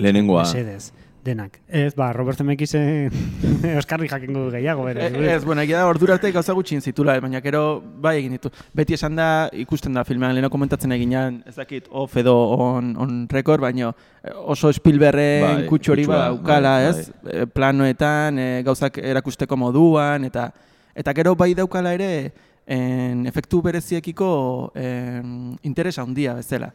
Lehenengoa. Mesedez, denak. Ez, ba, Robert Zemeckisen <laughs> Oskarri jakingo du gehiago, bere. E, ez, bueno, egia da ordura arte gauza gutxin zitula, baina gero bai egin ditu. Beti esan da, ikusten da filmean, leheno komentatzen eginean, ez dakit off edo on, on record, baina oso Spielbergen Bai, kutsu hori kutsua, badaukala, bai, ez? E, planoetan, e, gauzak erakusteko moduan, eta eta gero bai daukala ere, en, efektu bereziekiko en, interesa handia bezala.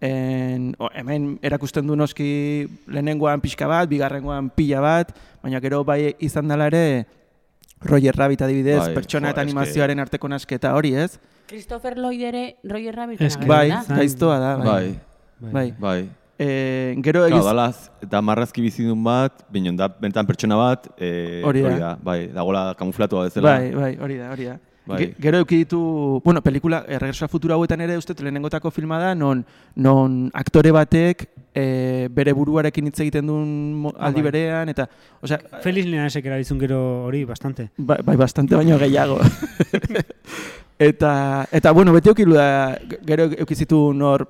En, o, hemen erakusten du noski lehenengoan pixka bat, bigarrengoan pila bat, baina gero bai izan dela ere Roger Rabbit adibidez, Bai, pertsona jo, eta eske- animazioaren arteko nasketa hori, ez? Christopher Lloyd ere Roger Rabbit Eske- Bai, Bai. gaiztoa da, bai. Bai, Bai. bai. E, gero Claro, egiz... dalaz, eta marrazki bizidun bat, binon da, bentan pertsona bat, e, Hori da. bai, dagola kamuflatua bezala. Bai, bai, hori da, hori da. Bai. Ge- Gero eduki ditu, bueno, pelikula, eh, Regreso a Futuro hauetan ere uste lehenengotako filma da, non, non aktore batek e, bere buruarekin hitz egiten duen mo- aldi bai. berean, eta, osea, Feliz Linaresek erabiltzen gero hori bastante. Bai, bai bastante baino gehiago. <laughs> eta, eta, bueno, beti eukilu da, gero eukizitu nor,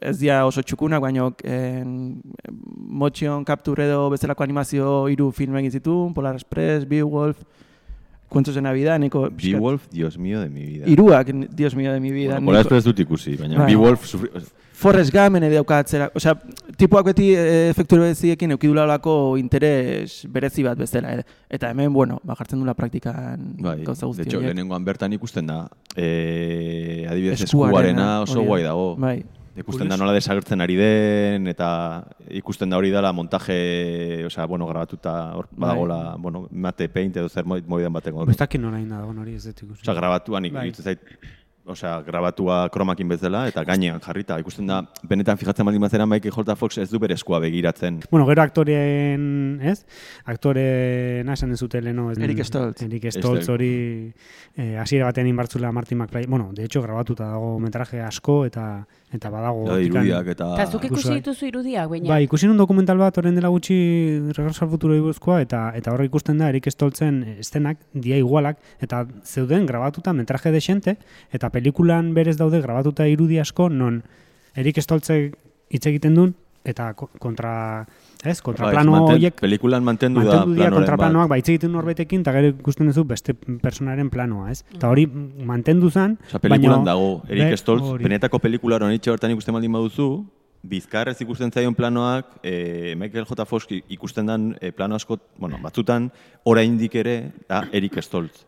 ez dia oso txukunak, baino en, motion capture edo bezalako animazio hiru film egin zituen, Polar Express, Beowulf, Cuentos de Navidad, niko... Beowulf, Dios mío de mi vida. Iruak, Dios mío de mi vida. Bueno, Polar ez dut ikusi, baina Bai. Beowulf sufri... Forrest Gump ene daukatzera, osea, tipuak beti e, efektu bereziekin eukidulako interes berezi bat bezala, eh? eta hemen, bueno, ba, jartzen dula praktikan Bai, gauza de guzti hecho, horiek. lehenengoan bertan ikusten da, e, adibidez Eskuarena, eskuarena oso guai dago. Bai, Ikusten da nola desagertzen ari den, eta ikusten da hori dela montaje, osea, bueno, grabatuta, hor Bai. badagola, bueno, mate paint edo zer mo- mobidan bateko. Ez dakit nola inda dagoen hori ez dut ikusi. Osea, grabatuan nik Bai. bai. zait, osea, grabatua kromakin bezala, eta gainean jarrita. Ikusten da, benetan fijatzen baldin bazeran Michael J. Fox ez du bere eskua begiratzen. Bueno, gero aktoreen, ez? Aktoreen esan ez zute leno. Ez, Eric Stoltz. Eric Stoltz hori eh, hasiera batean inbartzula Martin McFly. Bueno, de hecho, grabatuta dago metraje asko eta eta badago. Hortikan- irudiak eta... Eta zuk ikusi dituzu irudiak, baina. Bai, ikusi nun dokumental bat orain dela gutxi Regreso al Futuro buruzkoa eta eta hor ikusten da Erik Stoltzen estenak dia igualak eta zeuden grabatuta metraje desente eta pelikulan berez daude grabatuta irudi asko non Erik Stoltzek hitz egiten dun eta ko- kontra ez, kontraplano manten- horiek Pelikulan mantendu, mantendu da planoren kontraplanoak bat. ba egiten norbetekin eta gero ikusten duzu beste personaren planoa, ez? Eta hori mantendu zen, Osa, pelikulan baina- dago, Erik Stoltz, benetako pelikula hori itxe bertan ikusten baldin baduzu, bizkarrez ikusten zaion planoak, e, Michael J. Fox ikusten dan e, plano asko, bueno, batzutan, oraindik ere, da, Erik Stoltz.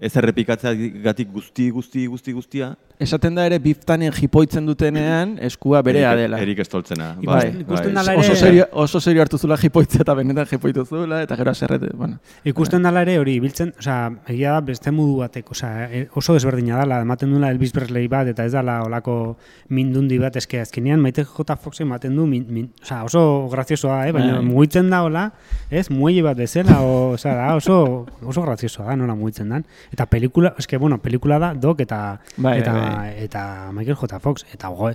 Ez errepikatzeagatik guzti, guzti, guzti, guztia, Esaten da ere biftanen jipoitzen dutenean eskua berea Erik, dela. Erik Stoltzena. Bai, ikusten bai. ere- Oso serio, oso serio hartu zula jipoitzea eta benetan jipoitu zula, eta gero aserrete, bueno. Ikusten dala ere hori biltzen, osea, egia da beste modu batek, osea, e- oso desberdina dala, ematen duela Elvis Presley bat eta ez dala olako mindundi bat eske azkenean Maite J. Fox ematen du min, min, osea, oso graziosoa, eh, baina Bai. mugitzen da hola, ez, muelle bat bezala o, osea, da oso oso graziosoa da nola mugitzen dan. Eta pelikula, eske bueno, pelikula da Doc eta Bai, eta bai, eta Michael J. Fox eta go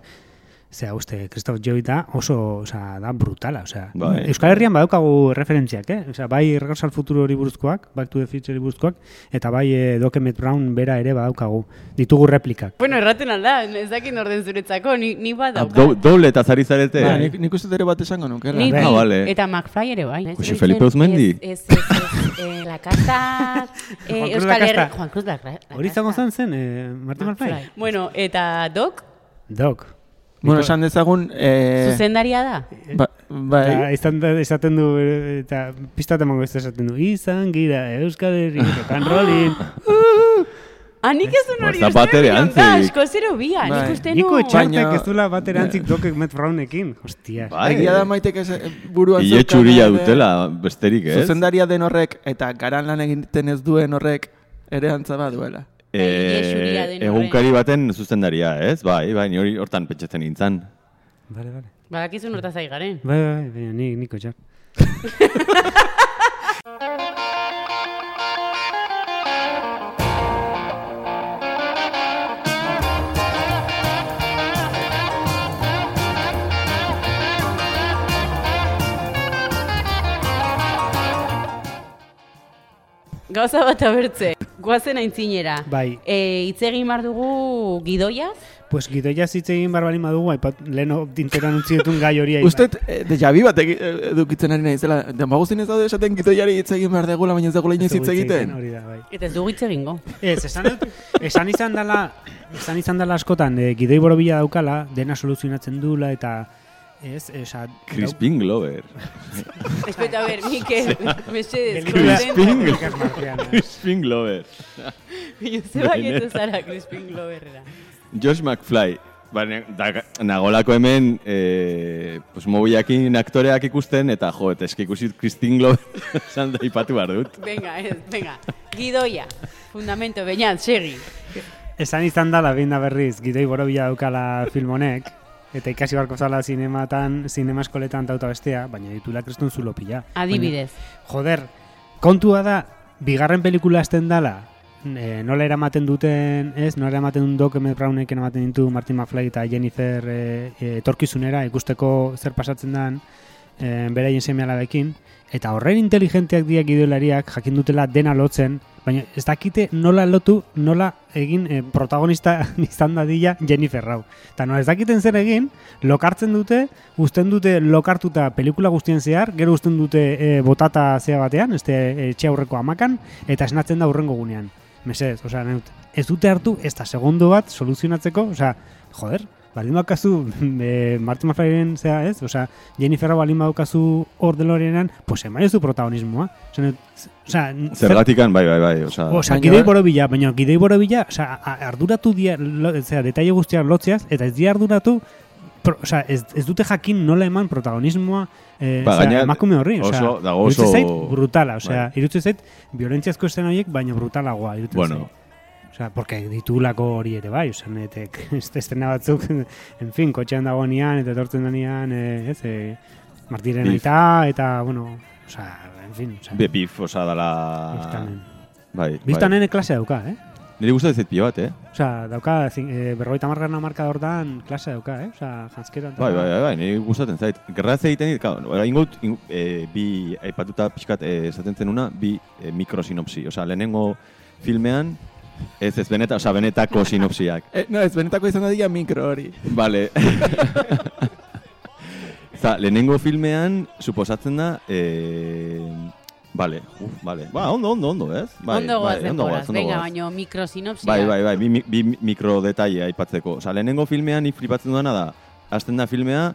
Zea, uste, Christoph Joy da oso, osea, da brutala, osea. Bai. Euskal Herrian badaukagu referentziak, eh? Osea, bai Regreso al Futuro hori buruzkoak, Back to the Future buruzkoak, eta bai eh, Doc Emmett Brown bera ere badaukagu. Ditugu replikak. Bueno, erraten alda, ez dakit orden zuretzako, ni, ni bat Ah, daukat. dou- Doble eta zari zarete. Ba, nik, nik uste ere bat esango nukela. Ni, Ah, vale. eta McFly ere bai. Jose Felipe Uzmendi? Ez, ez, ez, eh, la casta... <laughs> Eh, Juan Cruz Euskal. Herri... Juan Cruz Lacasta. Hori izango zen zen, eh, Martin McFly? Bueno, eta Doc, Doc. Bueno, esan dezagun... Eh, zuzendaria da. ba, bai, Eta izan da, esaten du, eta pista emango ez esaten du, izan gira Euskal Herri, rock and rollin. <laughs> Anik ez duen hori da batere antzik. asko zero bia, Bai. nik uste Niko nu... etxartek ez duela batera antzik dokek Matt Brownekin. Hostia. Bai, Egia da maitek ez buruan Ile txuria ere, dutela, besterik, ez? Zuzendaria den horrek eta garan lan egiten ez duen horrek ere antza baduela. Ile txuria Eh, den egunkari baten zuzendaria, ez? Bai, bai, ni hori hortan pentsatzen nintzen. Vale, vale. Badakizun hortaz ari garen. Bai, bai, bai, ni, niko etxar. <laughs> Gauza bat abertze, guazen aintzinera. Bai. E, hitz egin bar dugu gidoiaz? Pues gidoia hitz egin barbalin badugu, aipat, leheno dinteran utzi dutun gai hori. Uste, eh, deja bi bat eh, edukitzen ari naizela. Demagozin ez daude esaten gitoiari hitz egin behar degula, baina ez degula inoiz hitz egiten. Hori da, bai. Eta ez dugu hitz egingo. Ez, esan, esan izan dela, esan izan dela askotan, e, gidoi borobila daukala, dena soluzionatzen dula, eta ez, esa... Crispin Glover. <laughs> Espeta, a ver, Mikel, mesedez, Crispin. Crispin Glover. Joseba getu zara Crispin Gloverrera. Josh McFly. Ba, da, nagolako hemen, eh, pues, mobiakin aktoreak ikusten, eta jo, eta eski ikusi Christine Glover, <laughs> esan da ipatu behar dut. Venga, ez, venga. Gidoia, fundamento, baina, segi. Esan izan dela, behin da berriz, gidoi borobila daukala film honek, eta ikasi barko zala zinematan, zinema eskoletan tauta bestea, baina ditula kristun zulo pila. Adibidez. Baina, joder, kontua da, bigarren pelikula esten dala, e, nola eramaten duten, ez, nola eramaten duen Doc Emmett Brownek eramaten ditu Martin McFly eta Jennifer e, e, etorkizunera, ikusteko zer pasatzen den e, beraien seme alabekin, eta horren inteligenteak diak gidoilariak jakin dutela dena lotzen, baina ez dakite nola lotu, nola egin e, protagonista <laughs> izan dadila Jennifer Rau. Eta nola ez dakiten zer egin, lokartzen dute, uzten dute lokartuta pelikula guztien zehar, gero uzten dute e, botata zea batean, este etxe aurreko amakan, eta esnatzen da urrengo gunean. Mesedez, osea, neut, ez dute hartu ez da segundo bat soluzionatzeko, osea, joder, baldin baukazu <laughs> e, Martin McFlyren zea, ez? Osea, Jennifer Rau baldin baukazu hor DeLoreanen, pues emaiozu protagonismoa. Osea, neut, osea, zer- Zergatikan, bai, bai, bai. Osa, Osea, Baina- gidoi borobila, baina gidoi borobila, osea, a- arduratu dia, lo, osea, detaile guztiak lotzeaz, eta ez dia arduratu, pro, osea, ez, ez dute jakin nola eman protagonismoa eh, Ba, osea, gainera, emakume horri, osea, oso- dago oso- zait brutala, osea, Bai. iruditzen zait violentziazko esen horiek, baina brutalagoa, iruditzen Bueno. zait. Osea, porque ditulako hori ere bai, osea, netek, ez <laughs> estena batzuk, en fin, kotxean dagoenean, eta etortzen denean, eh, ez, eh, martiren aita, eta, bueno, osea, en fin, osea, Be bif, osa, dala... biztanen. Bai, bai. klasea dauka, eh? Niri gustatzen zait pilo bat, eh? Osea, dauka, zin, e, berroita margarna marka hortan klase dauka, eh? Osea, janskera. Bai, bai, bai, bai, niri gustatzen zait. Gerraz egiten dit, claro, ora ingut, ingut e, bi aipatuta pixkat eh, esaten zenuna, bi e, mikrosinopsi. Osea, lehenengo filmean, ez ez beneta, osea, benetako <laughs> sinopsiak. Eh, no, ez benetako izan da mikro hori. Vale. <laughs> Za, lehenengo filmean, suposatzen da, e, Vale, uf, vale. Ba, ondo, ondo, ondo, ez? Bai, ondo goaz bai, ondo denboraz, goaz, ondo venga, baino mikrosinopsia. Bai, bai, bai, bi, bi mikro detaile aipatzeko. Osa, lehenengo filmean nik flipatzen duena da, hasten da filmea,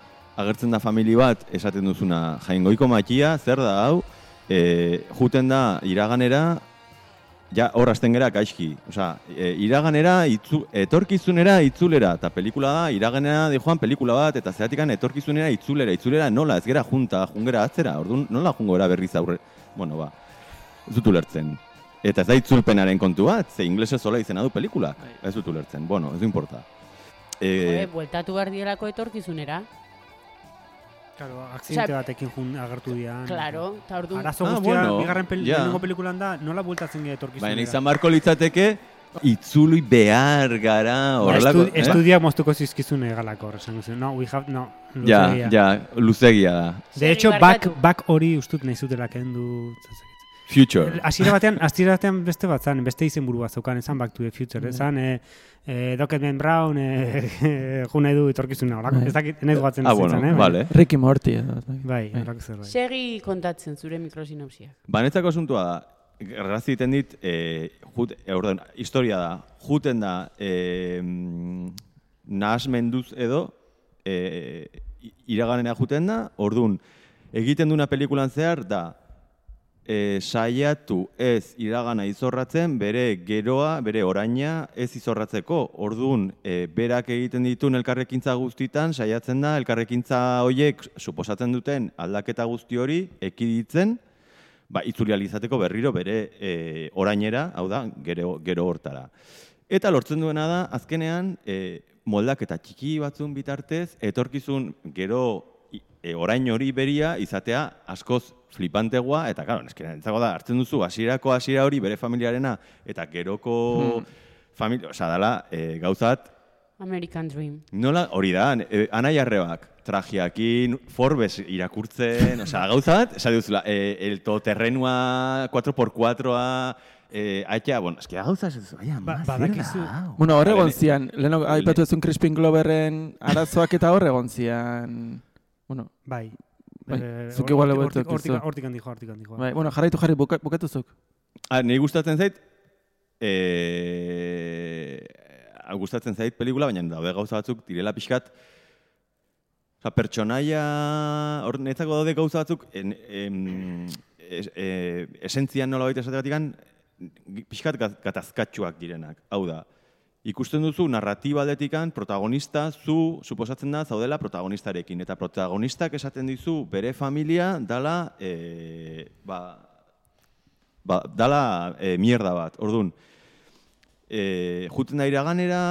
agertzen da famili bat, esaten duzuna, jaingoiko makia, zer da hau, e, juten da iraganera, ja hor hasten gera gaizki. Osa, e, iraganera, itzu, etorkizunera, itzulera, eta pelikula da, iraganera di joan pelikula bat, eta zeratikan etorkizunera, itzulera, itzulera nola, ez gera junta, jungera atzera, orduan nola jungo gara berriz aurre, bueno, ba, ez dut ulertzen. Eta ez da itzulpenaren kontu bat, ze inglesez zola izena du pelikula. Ez dut ulertzen, bueno, ez du importa. Joder, E, bueltatu behar dielako etorkizunera. Claro, akzidente Osea, batekin jun agertu dian. Claro, eta orduan... Arazo Ah, guztia, bueno, bigarren pel lehenengo pelikulan da, nola bueltatzen gira etorkizunera. Baina izan barko litzateke, itzuli behar gara, Ba, horrelako... estu, estudiak moztuko zizkizun egalako, esan zuen. No, we have, no, Ja, luzegia. ja, luzegia da. De hecho, back, back hori ustut nahi zutela kendu... Future. Hasiera batean, hasiera batean beste bat zan, beste izen buru bat zeukan, esan Back to the Future, esan, e, e, Docketman Brown, e, <laughs> jo nahi du etorkizuna, horako, ez dakit, nahi goatzen Ah, bueno, eh? vale. Ricky Morty. edo, Bai, Bai. zerbait. Segi kontatzen zure mikrosinopsia. Banetzako asuntua da, errazi egiten dit, e, jut, e, orduan, historia da, juten da, e, mm, nahasmenduz edo, e, i- iraganera juten da, orduan, egiten duna pelikulan zehar da, e, saiatu ez iragana izorratzen bere geroa, bere oraina ez izorratzeko. Orduan, e, berak egiten dituen elkarrekintza guztitan, saiatzen da elkarrekintza horiek suposatzen duten aldaketa guzti hori ekiditzen, ba, itzuli izateko berriro bere e, orainera, hau da, gero, gero hortara. Eta lortzen duena da, azkenean, e, moldak eta txiki batzun bitartez, etorkizun gero e, orain hori beria izatea askoz flipantegoa, eta claro, eskena, entzago da, hartzen duzu hasierako hasiera hori bere familiarena, eta geroko familia, osea, dala, e, gauzat, American Dream. Nola, hori da, e, anai arrebak, trajiakin, Forbes irakurtzen, <laughs> osea, gauza bat, esan duzula, e, el todoterrenua 4x4a, e, aitea, bueno, eski gauza, ez duzu, aia, Ba- badakizu-? Bueno, hor egon Vale, zian, leheno aipatu ezun Crispin Gloverren arazoak eta hor egon zian. Bueno, Bai. Bai, Eh, zuk igual hortik- hobeto hortik- handi joa, hortik handi joa. bai, bueno, jarraitu jarri, buka, bukatuzuk. Ah, niri gustatzen zait, e, gustatzen zait pelikula, baina daude gauza batzuk direla pixkat, Osa, pertsonaia, hor netzako daude gauza batzuk, en, em, es, e, esentzian nola baita esategatik pixkat gat- gatazkatxuak direnak. Hau da, ikusten duzu narratiba aldetikan protagonista zu suposatzen da zaudela protagonistarekin eta protagonistak esaten dizu bere familia dala e, ba, ba, dala e, mierda bat. Ordun, e, juten da iraganera,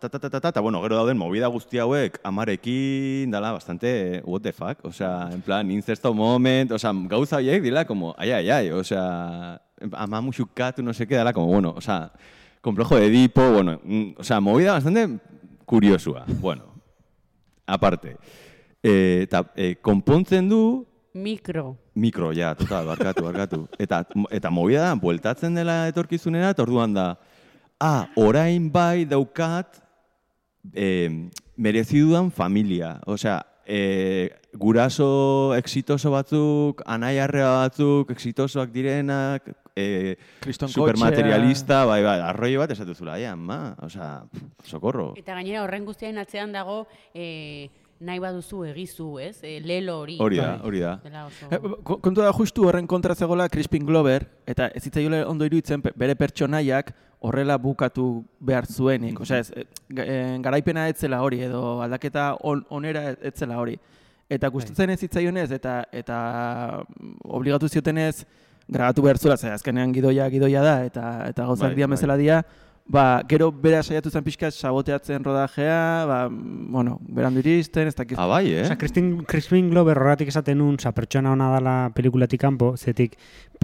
ta, ta, ta, ta, ta, eta bueno, gero dauden movida guzti hauek amarekin, dala, bastante, what the fuck, osea, en plan, incesto moment, osea, gauza horiek dila, como, ai, ai, ai, osea, ama muxukatu, no sé qué, dala, como, bueno, osea, complejo de Edipo, bueno, mm, osea, movida bastante kuriosua, bueno, aparte. E, eta e, konpontzen du, Mikro. Mikro, ja, total, barkatu, barkatu. Eta, eta movida da, bueltatzen dela etorkizunera, eta orduan da, ah, orain bai daukat eh, merezidudan familia. Osea, eh, guraso exitoso batzuk, anaiarrea batzuk, exitosoak direnak, eh, supermaterialista, bai, bai, arroi bat esatu zula, ja, ma, osea, pff, socorro. Eta gainera horren guztiaren atzean dago e, nahi baduzu egizu, ez? E, lelo hori. Hori da, hori da. Oso... Eh, ko- kontu da justu horren kontra zegoela Crispin Glover, eta ez zitzaiola ondo iruditzen bere pertsonaiak horrela bukatu behar zuenik. Osea, ez, eh, eh, garaipena etzela hori, edo aldaketa on, onera etzela hori. Eta gustatzen ez zitzaionez, eta, eta mm, obligatu ziotenez, grabatu behar zuela, ze azkenean gidoia gidoia da, eta, eta gauzak Bai, dian bai. bezala dia, ba, gero bera saiatu zen pixka saboteatzen rodajea, ba, bueno, berandu iristen, ez dakit. Ah, bai, eh? Osa, Christine, Crispin Glover horretik esaten nun, oza, pertsona ona dala pelikulatik kanpo, zetik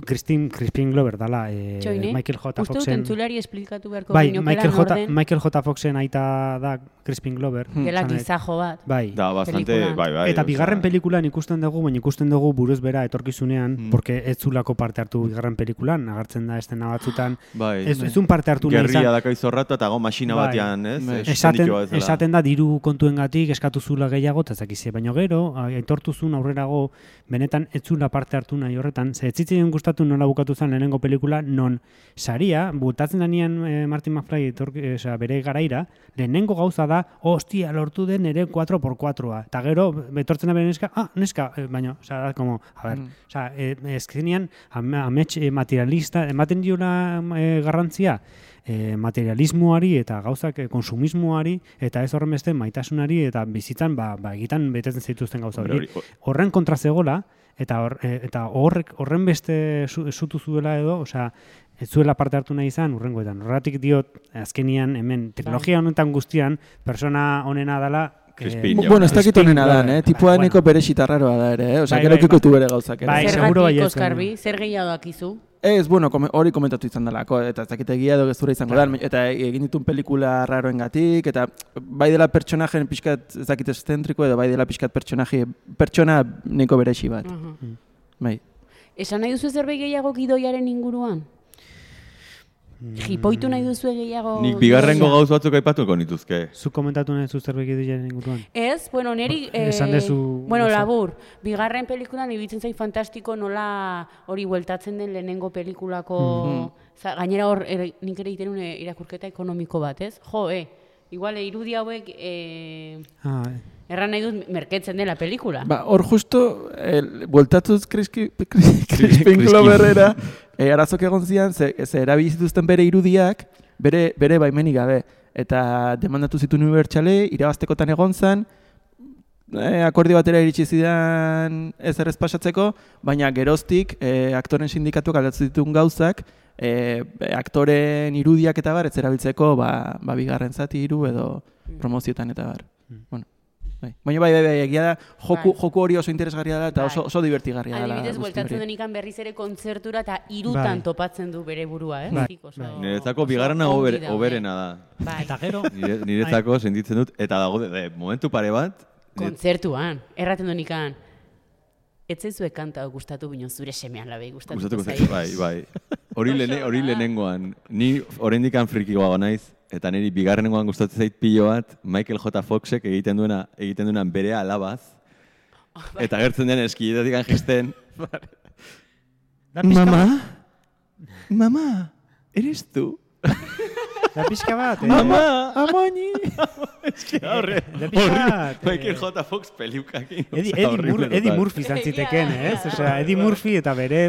Christine, Crispin Glover dala eh, Txoine, Michael J. Uste dut Foxen... entzulari esplikatu beharko Bai, Michael J. norden, Michael J. Foxen aita da Crispin Glover. dela Esan nahi- gizajo bat. Bai. Da, bastante, pelikulan. bai, bai. Eta bigarren pelikulan ikusten dugu, baina ikusten dugu buruz bera etorkizunean, Mm. porque ez zulako parte hartu bigarren pelikulan, agertzen da estena batzutan, Bai. ez, ez un parte hartu nahi Gerria izan. daka izorratu eta go masina Bai. batean, ez? Bai. Esaten, esaten da diru kontuengatik eskatu zula gehiago, eta ez dakize, baina gero, aitortu zuen aurrerago, benetan ez zula parte hartu nahi horretan, ze ez gustatu nola bukatu zen lehenengo pelikula, non saria, butatzen danean eh, Martin McFly etorki- eh, osea, bere garaira, lehenengo gauza da, hostia, lortu den ere 4x4a, eta gero, betortzen da bere neska, ah, neska, eh, baina, osea, da, como, a ver, Mm. osea, eh, ezkenean, am- amets materialista, ematen diola eh, garrantzia, e, materialismoari eta gauzak e, konsumismoari eta ez horren beste maitasunari eta bizitzan ba, ba egitan betetzen zituzten gauza hori. Horren kontra zegola eta hor, e, eta horrek horren beste zu, zutu zuela edo, osea, ez zuela parte hartu nahi izan urrengoetan. Horregatik diot azkenian hemen teknologia honetan guztian persona honena dela jauna. Bueno, ez dakit Crispin honen adan, Glover. eh? Tipua Bai, neko bere xitarraroa da ere, eh? Osea, Bai, gero bai, ikutu bere gauzak. Bai, Eh, seguro baietz, Oskarbi, zer gehiago dakizu? Ez, bueno, kome- hori komentatu izan delako, eta ez dakit egia edo gezurra izango da, eta egin ditun pelikula raroengatik, eta bai dela pertsonajen pixkat, ez dakit eszentriko, edo bai dela pixkat pertsonaje, pertsona neko berexi bat. Aha. Bai. Esan nahi duzu zerbait gehiago gidoiaren inguruan? Jipoitu nahi duzu gehiago... Nik bigarrengo gauz batzuk aipatuko nituzke. Zu komentatu nahi zu zerbait duen inguruan. Ez, bueno, neri... eh, Esan dezu- Bueno, labur, bigarren pelikulan iruditzen zait fantastiko nola hori bueltatzen den lehenengo pelikulako... Za, gainera hor, er, nik ere une irakurketa ekonomiko bat, ez? Jo, eh, igual, eh, irudi hauek... Eh, Ah, Erran nahi dut merketzen dela pelikula. Ba, hor justo, el, bueltatuz Crispin. Gloverera, e, arazok egon zian, ze, ze erabilizituzten bere irudiak, bere, bere baimenik gabe. Eta demandatu zitu unibertsale, irabaztekotan egon zen, e, akordio batera iritsi zidan ez errez pasatzeko, baina geroztik e, aktoren sindikatuak aldatzen dituen gauzak, e, aktoren irudiak eta bar, ez erabiltzeko, ba, ba bigarren zati hiru edo promozioetan eta bar. Bueno, bai. Baina bai, bai, bai, egia da, joku, Bai. joku hori oso interesgarria da eta oso, Bai. oso divertigarria dela. Adibidez, bueltatzen hori. denikan berriz ere kontzertura eta irutan Bai. topatzen du bere burua, eh? Bai, oso- bai. Niretzako oso bigarrena ober, oberena da. Bai. Eta gero, Nire, niretzako sentitzen dut, eta dago de, de, momentu pare bat, kontzertuan, erraten donikan, ez zaizue kanta gustatu bino zure semean labei zaie. zait, bai, bai. <laughs> Hori, lene, hori lehenengoan, ni oraindikan frikigoa naiz, eta niri bigarrenengoan gustatzen zait pilo bat, Michael J. Foxek egiten duena, egiten duena bere alabaz, <laughs> eta gertzen den da pixka, Mama, mama, eres tu? Da pixka bat, eh? Mama, Amoni! eski horre, bat, eh, Michael J. Fox peliukakin. Eddie, osea, Eddie, Mur Eddie. Murphy izan <laughs> ziteken, Egia da, ez? egia Osea. Eddie Murphy eta bere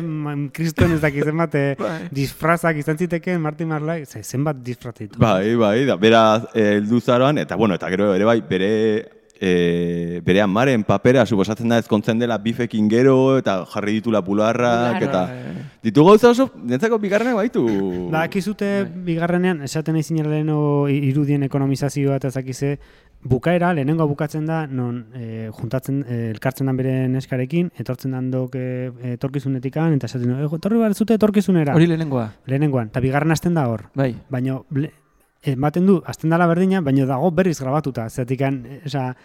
kriston ez dakiz zenbat eh, Bai. disfrazak izan ziteken Martin Marlai, ze, zenbat disfraz ditu. Bai, bai, da, bera eh, heldu zaroan, eta bueno, eta gero ere bai, bere e, bere amaren papera, suposatzen da ezkontzen dela bifekin gero, eta jarri ditula Bularrak. eta ditu gauza oso, netzako bigarrenak baitu. Ba, akizute bigarrenean, esaten zinela leheno irudien ekonomizazioa eta zakize, bukaera, lehenengo bukatzen da, non e, juntatzen, e, elkartzen dan bere neskarekin, etortzen dan dok e, etorkizunetikan, eta esaten du, "Eh, etorri behar zute etorkizunera. Hori lehenengoa, Lehenengoan, eta bigarren hasten da hor. bai. Baina, ble- ematen du, azten dala berdina, baina dago berriz grabatuta. Zertikan, e, osea,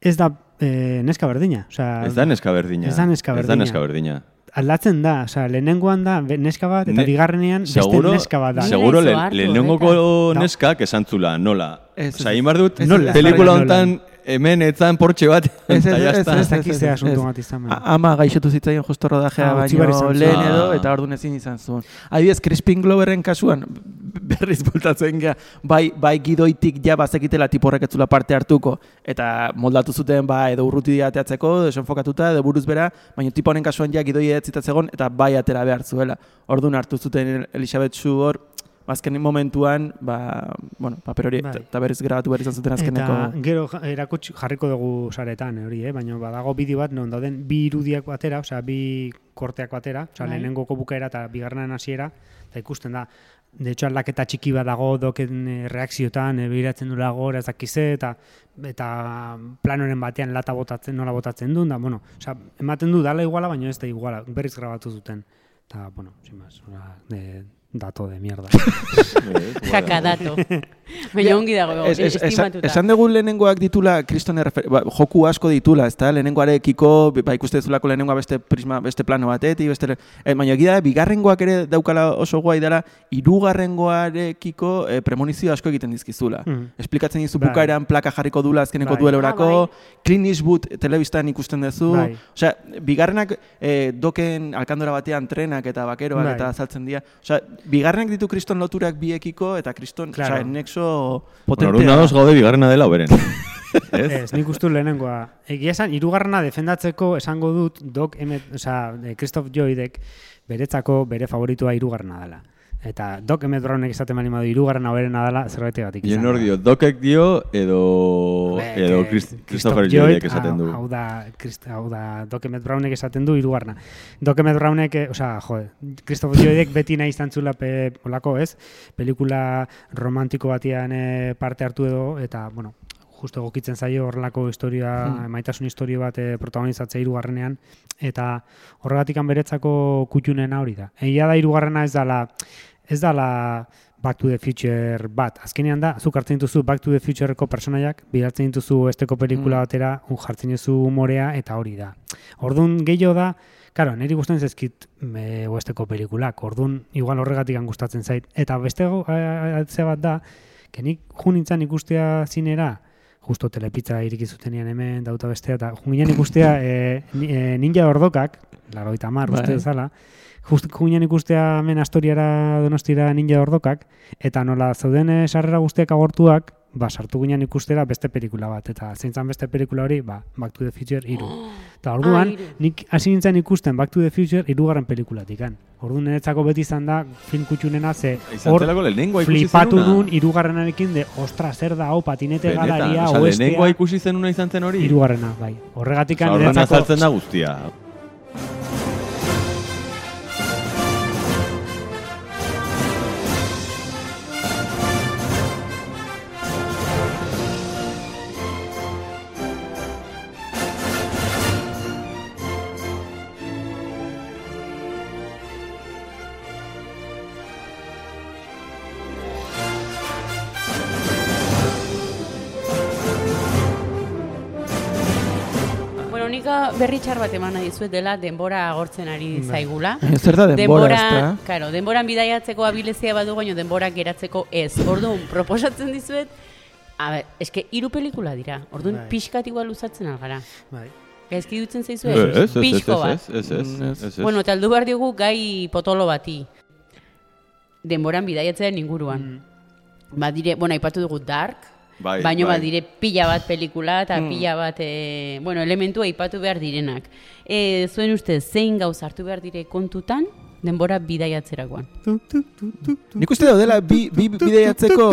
ez da e, neska berdina. Osea, Ez da neska berdina. Ez da neska Ez da berdina. neska berdina. aldatzen da, osea, lehenengoan da neska bat, eta Ne- bigarrenean beste Seguro, neska bat da. Seguro le, lehenengoko neskak esan zula, nola. Ez, egin dut, pelikula hontan hemen etzan portxe bat, Ez, ez, eta ez, ez, Ez dakiz ze asunto ez. bat izan. Ama gaixotu zitzaion justo rodajea Ah, utzi behar baino lehen Ah. edo, eta orduan ezin izan zuen. Adibidez, Crispin Gloverren kasuan, berriz bultatzen gea, bai, bai gidoitik ja bazekitela tipo horrek ez zula parte hartuko, eta moldatu zuten ba, edo urruti ateatzeko, desenfokatuta, edo buruz bera, baina tipo honen kasuan ja gidoi etzitazegon, eta bai atera behar zuela. Orduan hartu zuten Elisabeth Shue hor, azken momentuan, ba, bueno, paper hori, Bai. eta berriz grabatu behar izan zuten azkeneko. Eta gero erakutsi jarriko dugu saretan eh, hori, eh? baina badago bideo bat non dauden bi irudiak batera, osea bi korteak batera, osea Bai. lehenengoko bukaera eta bigarrenan hasiera, eta ikusten da De hecho, aldaketa txiki bat dago doken eh, reakziotan, e, behiratzen dula gora ez dakize, eta, eta planoren batean lata botatzen, nola botatzen duen, da, bueno, osea, ematen du dala iguala, baina ez da iguala, berriz grabatu zuten. Eta, bueno, sin más, osea, de, dato de mierda. <laughs> Jaka dato. Baina ongi dago, Es- es- esan, estimatuta. esan dugu lehenengoak ditula kristone refer- ba, joku asko ditula, ezta? Lehenengoarekiko, ba, ikuste zulako lehenengoa beste prisma, beste plano batetik, beste... Eh, baina egia da, bigarrengoak ere daukala oso guai dela, irugarrengoarekiko eh, premonizio asko egiten dizkizula. Mhm. Esplikatzen dizu Bai. bukaeran plaka jarriko dula azkeneko Bai. duelorako, Ah, bai. Clint Eastwood telebistan ikusten duzu, Bai. osea, bigarrenak eh, doken alkandora batean trenak eta bakeroak Bai. eta azaltzen dira. Osea, bigarrenak ditu kriston loturak biekiko eta kriston, Claro. osea, nexo Bueno, potentea. orduan ados gaude bigarrena dela oberen. <laughs> Ez? Ez, nik uste dut lehenengoa. Egia esan, hirugarrena defendatzeko esango dut, dok, emet, osea, eh, Christoph Joydek beretzako bere favoritua hirugarrena dela. Eta Doc Emmett Brownek esaten bali madu hirugarrena hoberena dela zerbaitik Ien hor dio, dokek dio edo, edo Christ- Christopher Lloydek esaten du. Hau da, Christ, hau da Doc Emmett Brownek esaten du hirugarrena. Doc Emmett Brownek, eh, osea, jode, Christopher Lloydek <laughs> beti nahi izan zula pe, olako, ez? Pelikula romantiko batian eh, parte hartu edo, eta, bueno, justo egokitzen zaio horrelako historia, Hmm. maitasun historia bat eh, protagonizatzea hirugarrenean eta horregatik beretzako kutxunena hori da. Egia da hirugarrena ez dala ez dala Back to the Future bat. Azkenean da, zuk hartzen dituzu Back to the Futureko personaiak, bidaltzen dituzu esteko pelikula Mm. batera, un jartzen duzu umorea, eta hori da. Orduan gehiago da, Karo, niri gustatzen zaizkit e, oesteko pelikulak, orduan igual horregatik gustatzen zait. Eta beste a- a- ze bat da, kenik jun nintzen ikustea zinera, justo telepizza iriki zutenean hemen, dauta bestea, eta jun ginen ikustea <laughs> e, ni- e, ninja ordokak, laro eta mar, Bai. uste zala, just jun ginen ikustea hemen astoriara donostira ninja ordokak, eta nola zauden eh, sarrera guztiak agortuak, ba, sartu ginen ikustera beste pelikula bat, eta zein zan beste pelikula hori, ba, Back to the Future iru. <gasps> Eta orduan, Ah, nik hasi nintzen ikusten Back to the Future irugarren pelikulatik, kan. Orduan niretzako beti izan da film kutxunena, ze hor flipatu nun irugarrenarekin de, ostra, zer da, hau, patinete Benetan, galaria, osea, lehenengoa oestea, ikusi zenuna izan zen hori? irugarrena, bai. Horregatik Osea, Horren niretzako... azaltzen da guztia. Berri txar bat eman nahi dizuet dela denbora agortzen ari zaigula. <laughs> Zer da denbora, ezta? Claro, denboran bidaiatzeko abilezia badu baino denbora geratzeko ez. Orduan, <laughs> proposatzen dizuet, a ber, eske hiru pelikula dira. Orduan, Bai. pixkat igual luzatzen algara. Bai. Gaizki dutzen zaizu Ez, ez, ez, ez, Pixko bat. ez, ez, ez. Bueno, eta aldu behar diogu gai potolo bati. Denboran bidaiatzearen inguruan. Badire, bueno, aipatu dugu Dark, Bai, baino bai. badire pila bat pelikula eta pila bat, e, bueno, elementu aipatu behar direnak. E, zuen ustez, zein gauza hartu behar dire kontutan, denbora bidaiatzerakoan. Nik uste daudela bi, bi bideiatzeko...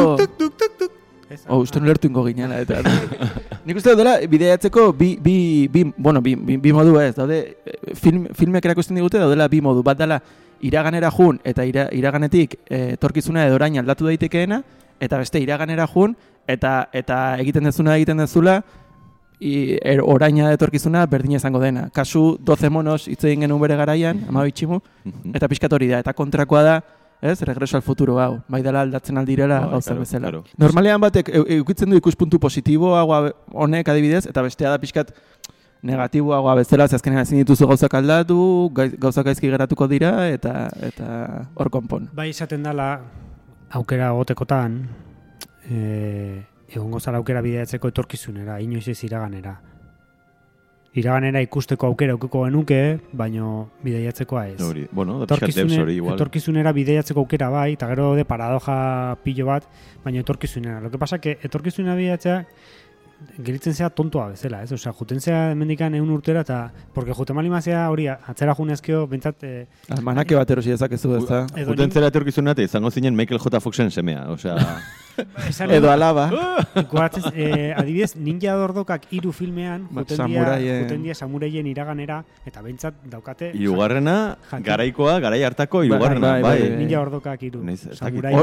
Oh, uste nulertu ingo ginela, eta... <laughs> Nik uste daudela bideiatzeko bi, bi, bi, bueno, bi, bi, bi modu ez, daude, eh, film, filmek erakusten digute daudela bi modu, bat dela iraganera jun eta ira, iraganetik eh, etorkizuna edo orain aldatu daitekeena, eta beste iraganera jun eta eta egiten dezuna egiten dezula, i, er, oraina etorkizuna berdina izango dena. Kasu 12 monos hitz egin genuen bere garaian, ama bitximu, Mhm. Eta pixkat hori da, eta kontrakoa da, ez, regreso al futuro hau, bai dela aldatzen aldirela Bai, gauza claro, bezala. claro. Normalean batek eukitzen du ikuspuntu positiboagoa honek adibidez, eta bestea da pixkat negatiboagoa bezala, ze azkenean ezin dituzu gauzak aldatu, gauzak gaizki geratuko dira, eta eta hor konpon. Bai izaten dela aukera gotekotan e, egongo zara aukera bideatzeko etorkizunera, inoiz ez iraganera. Iraganera ikusteko aukera aukiko genuke, baino bideiatzekoa ez. Hori, bueno, Etorkizune, hori igual. etorkizunera bideiatzeko aukera bai, eta gero de paradoja pilo bat, baina etorkizunera. Lo que pasa que etorkizunera bideiatzea geritzen zea tontoa bezala, ez? Osea, juten zea mendikan egun urtera, eta, porque juten malimazia hori atzera junezkeo, bentsat, eh, Almanake bat erosi dezakezu, ez da? Juten zera etorkizuna eta izango zinen Michael J. Foxen semea, osea... <laughs> esan- Edo alaba. <laughs> Goratzen, eh, adibidez, Ninja Dordokak hiru filmean Ba, juten dia, samuraien- iraganera eta bentsat daukate Hirugarrena, Jakin. garaikoa, garai hartako bai, bai, bai. bai. Ninja Dordokak hiru.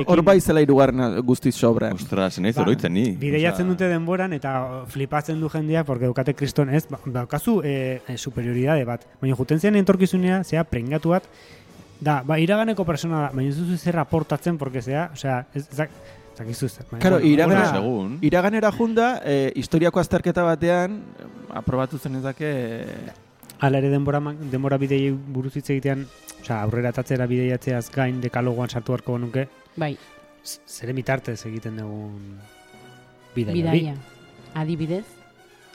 Hor bai zela irugarna guztiz sobra. Ostras, naiz Ba, oroitzen ni. Bideiatzen dute denboran eta flipatzen du jendeak porque daukate kriston ez, ba, daukazu eh, eh, superioridade bat. Baina juten zen entorkizunea, zea prengatu bat, da, ba, iraganeko persona da, baina ez duzu zer aportatzen, porque zea, osea, ez, ezak, zakizu zer. Baina, Claro, segun. Iraganera junda, eh, historiako azterketa batean, aprobatu zen ezake... eh, Hala ere denbora, denbora bidei buruz hitz egitean, osea, aurrera tatzera bideiatzeaz gain dekalogoan sartu beharko genuke, Bai, z- zere mitartez egiten dugun bidaia. bidaia. Adibidez,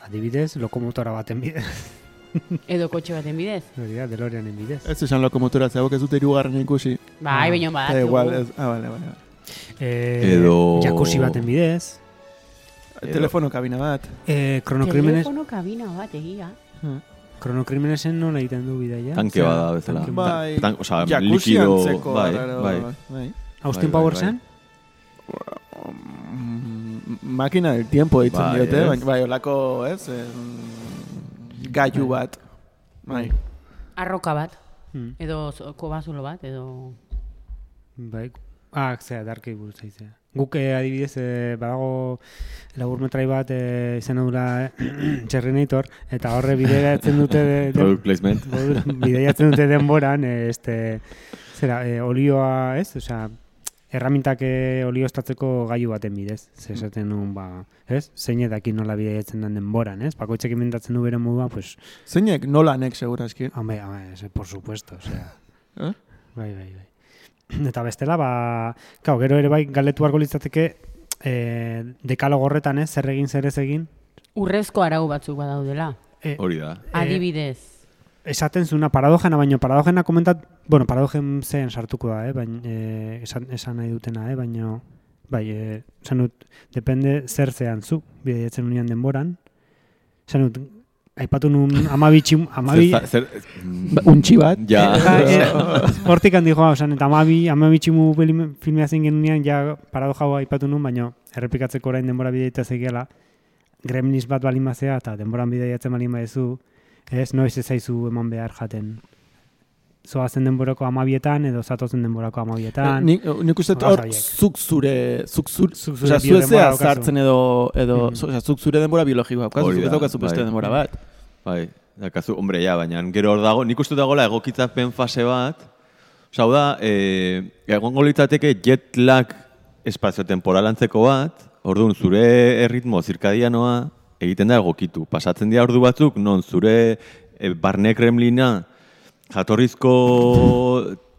Adibidez, lokomotora baten bidez. <laughs> edo kotxe baten bidez. Hori da, DeLoreanen bidez. Ez esan lokomotora, zeagok ez dute irugarren ikusi. Bai, Ah, Da badakigu. igual, ez, ah, vale, vale. Eh, Edo- Jacuzzi baten bidez. Edo- Telefono kabina bat. Eh, kronokrimenes, Telefono kabina bat egia. kronokrimenesen nola egiten du bidaia? Tanke bada bezala. tanke- Bai. Tan, osea, Jacuzzi likido, bai, bai. bai. Austin bai, bai, Powersen? Mm, Makina del tiempo ditzen Bai, diote, baina bai, olako, ez, em, gailu bat. Bai. Arroka bat. Hmm, Edo kobazulo bat, edo... bai. Ah, zera, darkei buruz zaizea. Guk eh, adibidez eh, badago laburmetrai bat eh, izan dura eh, <clears throat> Txerrinator, eta horre bideiatzen dute de, de, Product placement. <laughs> bideiatzen dute denboran, eh, este, zera, eh, olioa, ez? Osea, erramintak eh, olio estatzeko gailu baten bidez. Ze esaten nun, ba, ez? Zein edakin nola bideiatzen den denboran, ez? Bakoitzek inventatzen du bere modua, pues, Zeinek nolanek, seguraski. Hombre, hombre, ese, por supuesto, o sea. <laughs> Eh? Bai, bai, bai. <clears throat> Eta bestela, ba, kau, gero ere bai galdetu beharko litzateke eh, dekalogo horretan, ez, zer egin, zer ez egin. Urrezko arau batzuk badaudela. Eh, Hori da. Adibidez. Esaten zuna paradojena, baina paradojena komentat, bueno, paradojen zen sartuko da, eh, baina eh, esan, esan nahi dutena, eh, baina Bai, e, esan dut, depende zer zean zu, bidaiatzen unian denboran. Esan dut, aipatu nun amabitxi, amabi... Zer, zer, Ba, Untxi bat. ja. Eh, eh, Hortik handi joa, osan, eta amabi, amabitximu filmea zen genunean, ja parado jaua aipatu nun, baina errepikatzeko orain denbora bidaieta zegiela, gremlins bat balin bazea, eta denboran bidaiatzen balin badezu, ez, noiz ez zaizu eman behar jaten. Zoazen denborako amabietan, edo zatozen denborako amabietan. Nik, nik uste hor, zuk zure, zuk zure, Zuk zure zu ezea biodenbora daukazu. sartzen edo, edo Mhm. osea, zuk zure denbora biologikoa. daukazu, zuk ez da, daukazu beste bai. denbora bat. Bai, dakazu, hombre, ja, baina gero hor dago, nik uste dagoela egokitzapen fase bat, Osa, hau da, e, egongo litzateke jet lag espazio-temporal antzeko bat, orduan zure erritmo zirkadianoa egiten da egokitu. Pasatzen dira ordu batzuk, non zure e, barne kremlina jatorrizko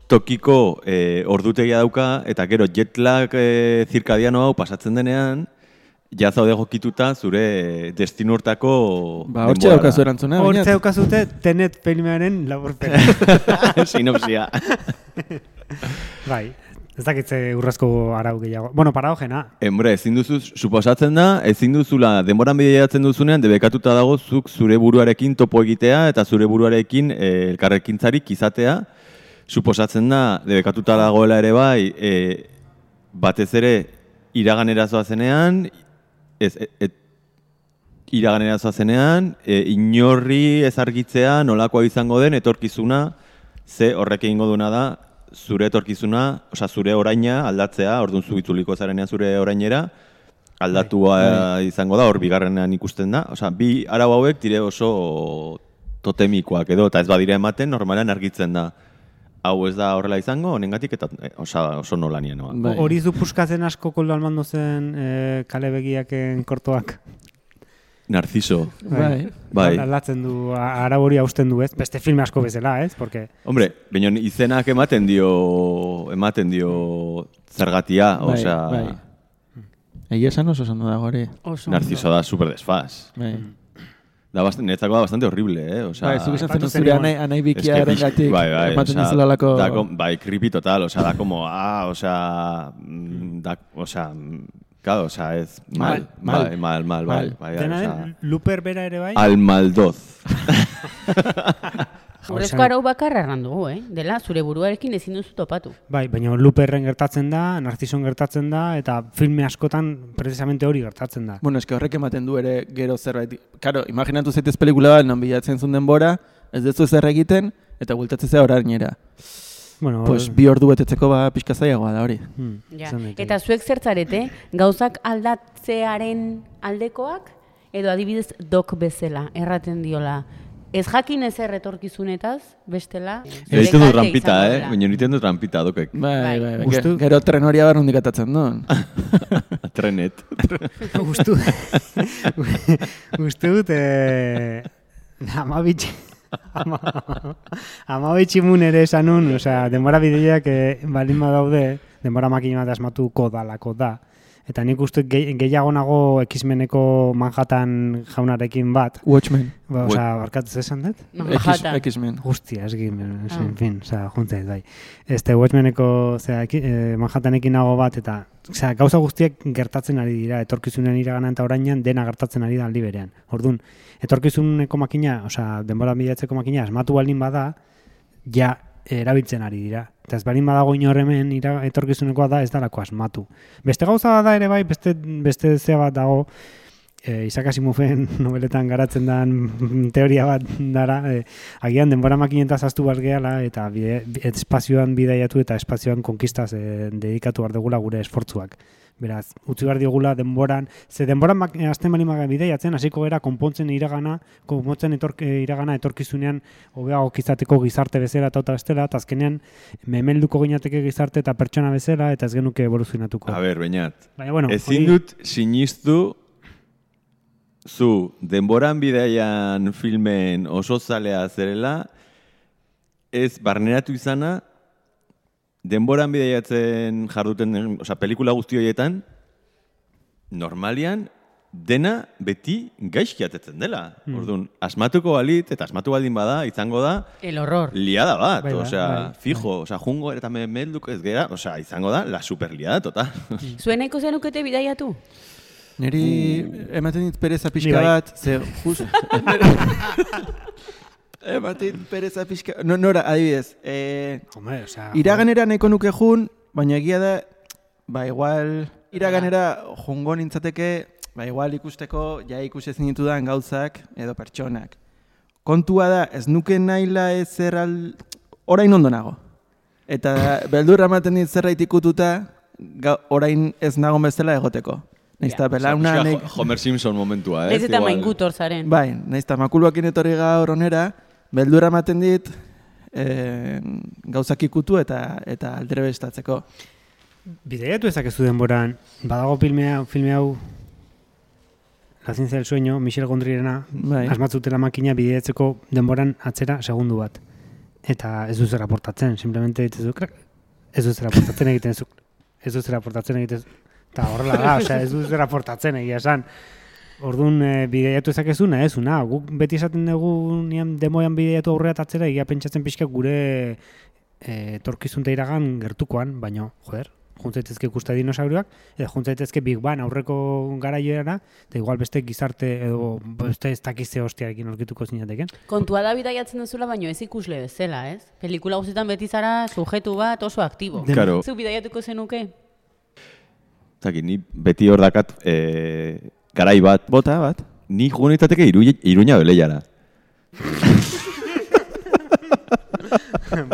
tokiko e, ordutegia dauka, eta gero jet lag e, zirkadiano hau pasatzen denean, ja zaude egokituta zure destino hortako Ba, hortxe daukazu erantzuna. Baina- daukazute Tenet filmearen laburpena. <laughs> Sinopsia. bai, ez dakitze urrezko arau gehiago. Bueno, paraogena. Hombre, ezin duzu, suposatzen da, ezin duzula denboran bideiatzen duzunean, debekatuta dago zuk zure buruarekin topo egitea eta zure buruarekin e, elkarrekintzarik izatea. Suposatzen da, debekatuta dagoela ere bai, e, batez ere iraganera zoazenean, ez, et, et, iraganera zoazenean, e, inorri ezargitzea nolakoa izango den etorkizuna, ze horrek egingo duna da, zure etorkizuna, osea zure oraina aldatzea, orduan zu itzuliko zarenean zure orainera, aldatua izango da, hor bigarrenean ikusten da. Osea, bi arau hauek dire oso totemikoak edo, eta ez badira ematen, normalean argitzen da. Hau ez da horrela izango, honengatik eta eh, osea, oso nolanienoa. Bai. Hori zu puskatzen asko koldo almando zen e, kale begiaken kortoak. Narciso. Bai. Bai. Aldatzen du, a- arau hori hausten du, ez? Beste filme asko bezala, ez? Porque, Hombre, baina izenak ematen dio ematen dio zergatia, Bai, osea, bai. Egia esan oso dago hori. Oso. Narciso da super desfaz. Bai. Da bastante, netzako da bastante horrible, eh? Osea, Bai, zuk esan zen zure anai, anai Es que pix- gatik, bai, bai, ematen osea, dizulalako... da com- bai, creepy total, o sea, da como, ah, o sea, mm, da, o sea, mm, claro, o sea, es mal, Mal, mal, mal, mal, mal. bai, bai, dena den, Luper bera ere bai? al maldoz. <laughs> Urrezko arau bakarra erran dugu, eh? Dela, zure buruarekin ezin duzu topatu. Bai, baina Luperren gertatzen da, Narcison gertatzen da, eta filme askotan precisamente hori gertatzen da. Bueno, eske horrek ematen du ere gero zerbait. Karo, imaginatu zaitez pelikula bat, non bilatzen zuen denbora, ez dezu zer egiten, eta bultatzen zea orainera. Bueno, Pues bi ordu betetzeko ba pixka zailagoa da hori. hmm, Ja. Eta zuek zertzarete, gauzak aldatzearen aldekoak, edo adibidez dok bezala, erraten diola. Ez jakin ez erretorkizunetaz, bestela. zure Egiten du izango eh? Baina egiten du trampita, dokek. Bai, Bai. bai, bai. Ustu- Ge- Gero tren hori abar nondik atatzen duen. <laughs> Trenet. Gustu, <laughs> gustu dut, eh, <laughs> amabitx, ama, amabitximun ere esan nun, osea, denbora bideak eh, balin badaude, denbora makina bat asmatuko dalako da. Eta nik uste gehi, gehiago nago X-meneko Manhattan jaunarekin bat. Watchmen. Ba, osea, barkatuz esan dut? Manhattan. X-Men. Guztia, ez egin, Ah. en fin, osea, juntzait, bai. Este Watchmeneko, eki- eh, Manhattanekin nago bat, eta, osea, gauza guztiak gertatzen ari dira, etorkizunen iraganan eta orainan dena gertatzen ari da aldi berean. Orduan, etorkizuneko makina, osea, denbora bilatzeko makina, asmatu baldin bada, ja, erabiltzen ari dira. Eta ez balin badago inor hemen etorkizunekoa da ez dalako asmatu. Beste gauza da ere bai, beste, beste zea bat dago, e, Isaac Asimoveen <laughs> nobeletan garatzen den <laughs> teoria bat dara, e, agian denbora makinetaz aztu behar gehala, eta bide, espazioan bidaiatu eta espazioan konkistaz e, dedikatu behar dugula gure esfortzuak. Beraz, utzi behar diogula denboran, ze denboran mak- azten bali maga bidaiatzen, hasiko gara konpontzen iragana, konpontzen etork, e, iragana etorkizunean hobeago izateko gizarte bezala eta bestela, eta azkenean memelduko ginateke gizarte eta pertsona bezala, eta ez genuke evoluzionatuko. A ber, bainat. Baina, bueno, Ezin dut sinistu zu denboran bidaian filmen oso zalea zerela, ez barneratu izana, denboran bidaiatzen jarduten, osea, pelikula guzti horietan, normalian, dena beti gaizki atetzen dela. Orduan, asmatuko balit, eta asmatu baldin bada, izango da, El horror. liada bat, Bai, bai, osea, bai, fijo, osea, jungo eta me melduk ez gera, osea, izango da, la super liada, total. <laughs> Zuen nahiko zenukete bidaiatu? Neri ematen dit pereza pixka bai. bat, ze just... <laughs> ematen dit pereza pixka... No, nora, adibidez, eh, Hombre, o sea, iraganera nahiko nuke jun, baina egia da, ba igual, iraganera jungo nintzateke, ba igual ikusteko, ja ikusi ezin ditudan gauzak edo pertsonak. Kontua da, ez nuke naila ez zer al... orain ondo nago. Eta beldurra ematen dit zerbait ikututa, ga, orain ez nago bezala egoteko. Naiz eta belauna... Homer Simpson momentua, ez? Ez eta maingutor zaren. Bai, naiz eta makuluakin etorri gaur onera, beldura ematen dit, e, gauzak ikutu eta eta aldere bestatzeko. Bideiatu ezakezu denboran, badago filme hau, filme hau La ciencia del sueño, Michel Gondrirena, Bai. asmatzutela makina bideiatzeko denboran atzera segundu bat. Eta ez du zer aportatzen, simplemente ditzu, krak, ez du zer aportatzen egiten zu, ez du zer aportatzen egiten zu. Eta horrela da, osea, ez du zer aportatzen egia esan. Orduan e, bideiatu ezakezuna, ez, una, guk beti esaten dugu nian demoian bideiatu aurrera eta atzera, egia pentsatzen pixka gure e, torkizunte iragan gertukoan, baino, joder, juntzaitezke ikuste dinosaurioak, edo juntzaitezke Big Bang aurreko garaioera, eta igual beste gizarte edo beste ez dakizte hostiarekin aurkituko zinateken. Kontua da bidaiatzen duzula, baino ez ikusle bezala, ez? Pelikula guztietan beti zara sujetu bat oso aktibo. Dem- Claro. Zu bidaiatuko zenuke? Zaki, ni beti hor dakat e, garai bat, Bota bat. ni jugo nitateke iru, iruña beleiara.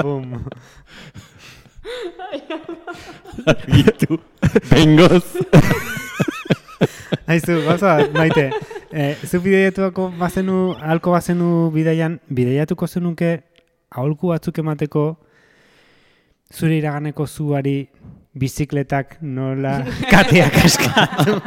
Bum. Argitu, bengoz. Aizu, gauza, bat, maite, eh, zu bideiatuako bazenu, ahalko bazenu bidaian, bideiatuko zenuke aholku batzuk emateko zure iraganeko zuari bizikletak nola <laughs> kateak askatu.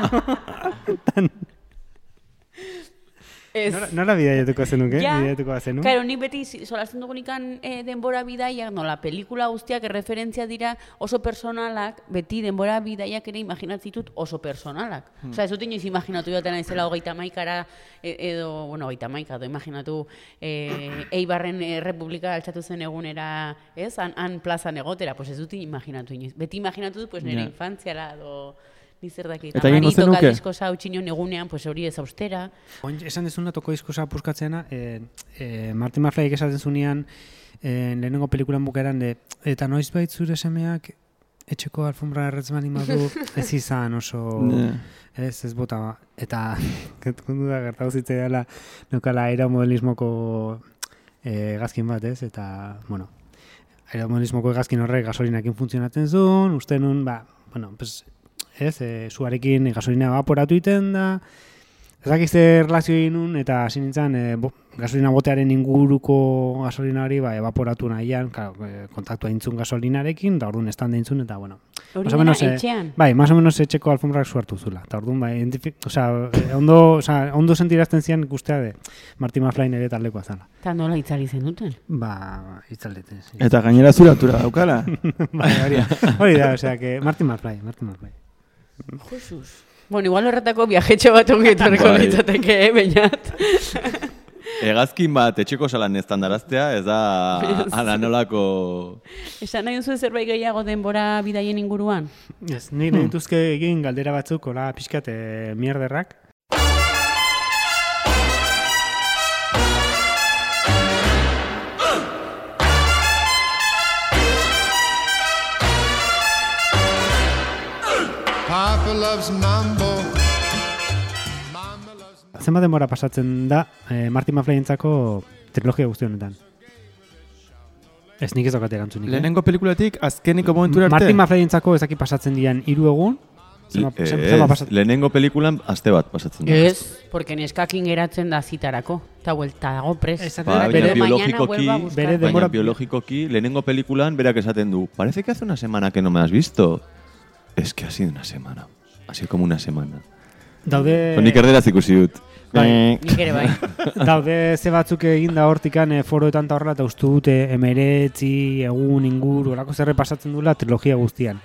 Ez. nola, nola bidaiatuko zenuke? Ja, Bidaiatuko bazenu? Claro, ni beti si- solasten dugunikan e, denbora bidaiak, nola, pelikula guztiak erreferentzia dira oso personalak, beti denbora bidaiak ere imaginatzitut oso personalak. Hmm. Osea, ez dut inoiz imaginatu joaten naizela hogeita maikara, e, edo, bueno, hogeita maika, edo imaginatu e, Eibarren e, Republika altxatu zen egunera, ez, han, han plazan egotera, pues ez dut imaginatu inoiz. Beti imaginatu dut, pues nire Ja. infantziara, edo, ni zer dakit, Eta egingo amarito zenuke? kaldisko zautxinon egunean, pues hori ez austera. Oin, esan dezuna toko diskosa puskatzeana, e, e, Martin McFly esaten zunean, e, lehenengo pelikulan bukaeran, de, eta noiz zure semeak etxeko alfombra erretzman imadu <laughs> ez izan oso... Ne. Ez, ez bota ba. Eta, <laughs> kontu da, gertatu zitze dela, nukala aeromodelismoko e, gazkin bat, ez? Eta, bueno, aeromodelismoko gazkin horrek gasolinakin funtzionatzen zuen, uste nun, ba, bueno, pues, ez, e, zuarekin gasolina evaporatu iten da, ez dakizte relazio egin nun, eta hasi nintzen, e, bo, gasolina botearen inguruko gasolina hori, ba, evaporatu nahian, claro, e, kontaktua intzun gasolinarekin, da orduan estanda intzun, eta, bueno, Hori o menos, eh, etxean. Bai, más o menos etxeko alfombrak suertu zula. Eta orduan, bai, identifi- osea, eh, ondo, osea, ondo sentirazten zian ikustea de Martin McFly ere taldekoa zala. Eta nola itzali zen duten? Ba, itzaldeten. Eta gainera zuratura daukala. <laughs> bai, hori da, hori da, osea, que Martin McFly, Martin McFly. Jesus. Bueno, igual horretako viajetxo bat ongi etorriko Bai. litzateke, eh, bainat. <laughs> Hegazkin bat etxeko salan estandaraztea, ez da ala nolako... Esan nahi duzu zerbait gehiago denbora bidaien inguruan? Ez, ni nahi dituzke egin galdera batzuk, hola pixkat e, mierderrak. Loves mambo. Zenbat denbora pasatzen da e, Martin entzako trilogia guzti honetan? Ez nik ez daukate erantzunik. eh? Lehenengo pelikulatik azkeniko momentura arte. Martin entzako ezaki pasatzen dian hiru egun, Eh, pasatzen lehenengo pelikulan aste bat pasatzen da. Ez, porque neskakin geratzen da zitarako. Eta huelta dago pres. Ba, bere- biologikoki, bere baina denbora- biologikoki, lehenengo pelikulan berak esaten du, parece que hace una semana que no me has visto. Es que ha sido una semana. Sido como una semana. daude... Nik erderaz ikusi dut. Bai. Eh, Nik ere bai. <laughs> Daude ze batzuk egin da hortikan e, foroetan eta horrela eta uste dute emeretzi, egun, inguru, olako zerre pasatzen duela trilogia guztian.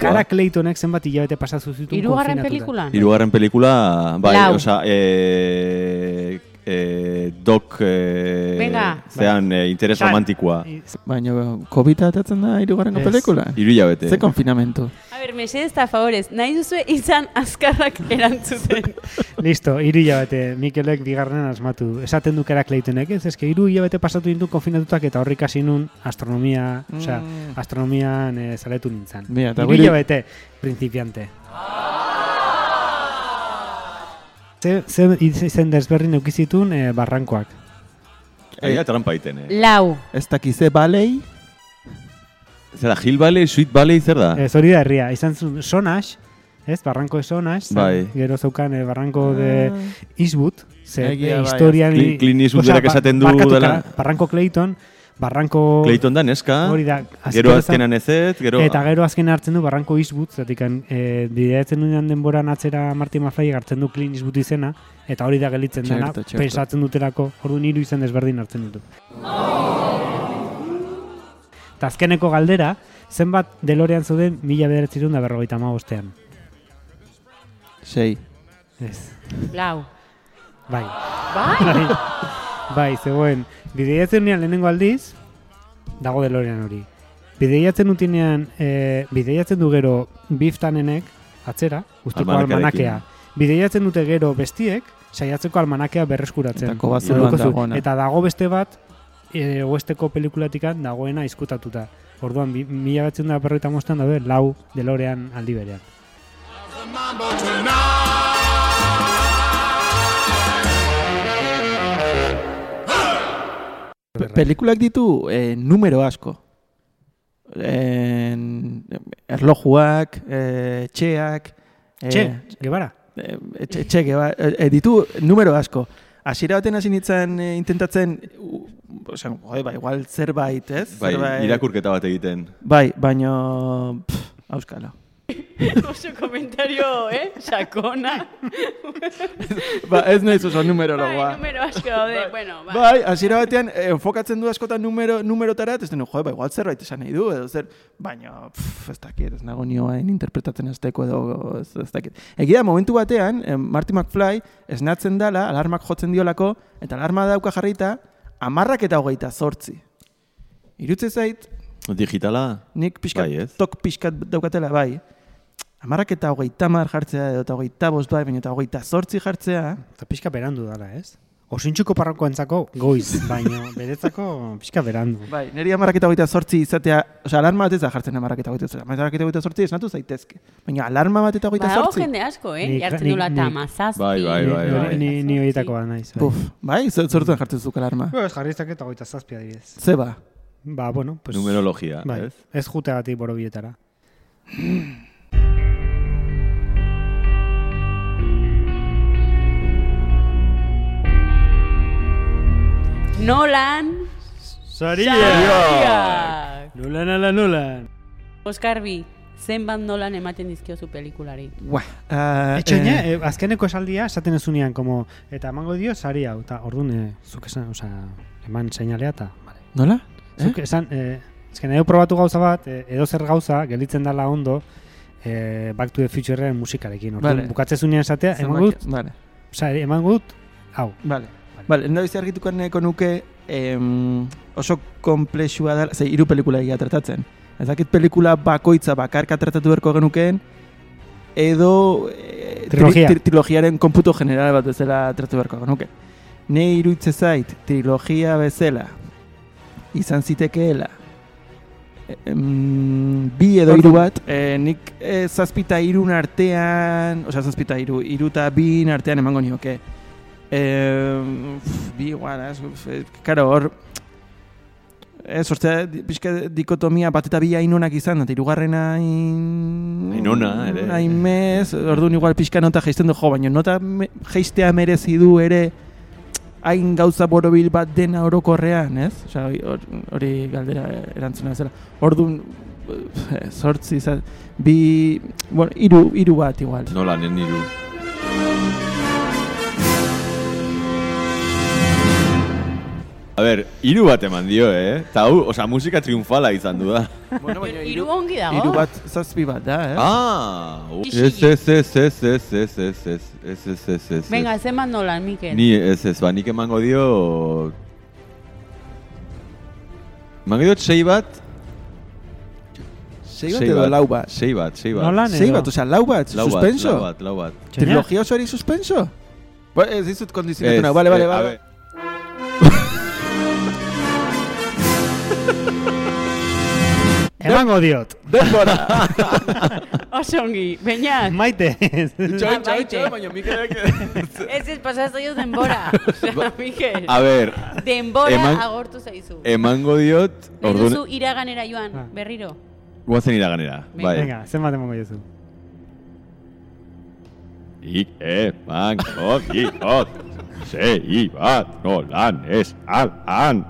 Kara Claytonek zenbat hilabete pasatu zituen Hirugarren pelikulan. Hirugarren pelikula, bai, Lau. osea, eh, eh, Doc, eh, Venga. zean, eh, interes romantikoa. Baina, COVID atatzen da irugarrengo Ez. pelikula? Hiru hilabete. Ze konfinamentu. A ber, mesedez eta favorez, nahi duzue izan azkarrak erantzuten. <laughs> Listo, hiru hilabete, Mikelek bigarrenen asmatu. Esaten du Kara Claytonek, ez, eske hiru hilabete pasatu ditu konfinatutak eta horrik hasi nun astronomia, osea, Mm. astronomian eh, zaletu nintzen. Mira, Hiru hilabete, principiante. Ze, ze izen desberdin eukizitun eh, barrankoak. Egia trampa iten, eh. Lau. Ez dakize balei, Zera, Hill Valley, Sweet Valley, zer da? Ez hori da herria, izan zuen Sonax, ez, barranko de Sonax, zen, Bai. gero zeukan eh, barranko de Eastwood, ze Egia, eh, bai, historian... Clint- Clint Eastwood berak esaten du dela- Barranko Clayton, barranko... Clayton da, neska. Hori da. Gero azken- azkenan ezet, gero... Eta gero azken hartzen du Barranko Eastwood, zatik e, bideatzen duenan denboran atzera Marty McFly hartzen du Clint Eastwood izena, eta hori da gelitzen dena, Txerto, txerto. pensatzen dutelako, orduan hiru izen desberdin hartzen ditu. Eta azkeneko galdera, zenbat delorean zeuden mila bederatzerun da berrogeita bostean. sei. Ez. Lau. Bai. Bai? <laughs> bai, zegoen, bideiatzen unean lehenengo aldiz, dago delorean hori. Bideiatzen utinean, e, bideiatzen du gero biftanenek, atzera, Almanakarekin. almanakea. Bideiatzen dute gero bestiek, saiatzeko almanakea berreskuratzen. Eta. Eta dago beste bat, e, oesteko pelikulatikan dagoena izkutatuta. Orduan, bi- mila batzen da berroita mostan daude, lau delorean aldi berean. Pe- Pelikulak ditu eh, numero asko. En, erlojuak, eh, etxeak, eh, Txe, gebara? eh, etxe, etxe, geba- eh, eh, ditu numero asko. Hasiera baten hasi nintzen eh, intentatzen, u- osan, jode, ba, igual zerbait, ez? Bai, zerbait, irakurketa bat egiten. Bai, baino, pff, auskalo. <laughs> Oso komentario, eh? Sakona. Ba, ez nahiz oso Bai, numerologoa. numero asko daude. Bueno, bai. Bai, hasiera batean eh, enfokatzen du askotan numero numerotara, eta ez denu, jo, ba, igual zerbait esan nahi du, edo zer, baina, pff, ez dakit, ez nago nioain interpretatzen azteko edo, ez, ez dakit. Egia, momentu batean, eh, Marty McFly esnatzen dala, alarmak jotzen diolako, eta alarma dauka jarrita, amarrak eta hogeita zortzi. Irutze zait, Digitala, nik pixkat, Bai, ez? tok pixkat daukatela, bai, amarrak eta hogeita mar jartzea, edo eta hogeita bost bai, baina eta hogeita zortzi jartzea, Eta pixka berandu dala, ez? Osintxuko parrankoentzako goiz, baino beretzako pixka berandu. Bai, niri amarrak eta hogeita sortzi izatea, osea, alarma bat ez da jartzen amarrak eta hogeita sortzi. Amarrak eta hogeita sortzi esnatu zaitezke. Baina alarma bat eta hogeita Badago sortzi. jende asko, eh? Jartzen dula nik- tamazazpi. Bai, bai, bai, Ni- bai. Ni, ni horietako bat naiz. Bai. Puf, bai, zortuan jartzen zuk alarma. Bueno, ez jarri izaket hogeita zazpia adibidez. Ze ba, Ba, bueno, pues... numerologia, Bai, ez? ez juteagatik borobietara. <sniffs> Nolan. Saria! Nulan ala nulan! Oskar bi, zenbat nolan ematen dizkiozu pelikulari. Buah, uh, Etxoine, eh, azkeneko esaldia esaten ezunean, como, eta emango dio sari hau, eta orduan, eh, zuk esan, osea, eman seinalea eta, vale. Nola? Zuk esan, eh, ezken edo probatu gauza bat, eh, edo zer gauza, gelditzen dala ondo, eh, Back to the Futureen musikarekin. Orduan, Vale. bukatzezunean esatea, emango dut, Vale, osea, emango dut, hau. vale. Vale, enda bizi argituko nahiko nuke em, oso komplexua da, ze hiru pelikula egia tratatzen. Ez dakit pelikula bakoitza bakarka tratatu beharko genukeen, edo tri- Trilogia. tri- trilogiaren konputo general bat bezala tratu beharko genuke. Ne iruditze zait, trilogia bezala, izan zitekeela, bi edo hiru bat, eh, nik eh, zazpita irun artean, osea zazpita iru, iruta bin artean emango nioke. Eh, uf, bi igual, ez, uf, karo, hor, ez, sortzea, di- pixka dikotomia bat eta bi ainonak izan, eta irugarrena hain... Ainona, ere. Hain mez, orduan igual pixka nota jaisten du, jo, baina nota me, jaistea merezi du ere hain gauza borobil bat dena orokorrean, ez? Osea, hori- hor- hori galdera erantzuna zela. Orduan, sortzi, izan, bi, bueno, iru, iru bat igual. Nola, nen niru. A ber, hiru bat eman dio, eh? Ta hau, osea, musika triunfala izan du da. Bueno, Pero hiru ongi dago. Hiru bat zazpi bat da, eh? Ah! Ez, ez, ez, ez, ez, ez, ez, ez, ez, ez, ez, ez. Venga, ez eman nolan, Mikel. Ni ez, ez, ba, nik emango dio... Emango diot sei bat... Sei bat edo lau bat? Sei bat, sei bat. Nolan Sei edo? bat, osea, lau bat, Lau bat, suspenso? lau bat, lau bat. Trilogia osoari suspenso? Ba, ez dizut kondizionatu nahi, bale, eh, bale, Emango diot. Denbora! <laughs> Oso ongi, baina. Maite. Txoin, txoin, maite. txoin, baina Mikelek... <laughs> Ez ez pasazto jo denbora. <laughs> Osea, Mikel. A ver, Denbora eman- agortu zaizu. emango diot... Orduan, duzu iraganera joan, Ah. berriro. guazen iraganera. Venga. Bai. Venga, zenbat emango jozu. Ik emango diot. Sei bat, nolan ez, alan.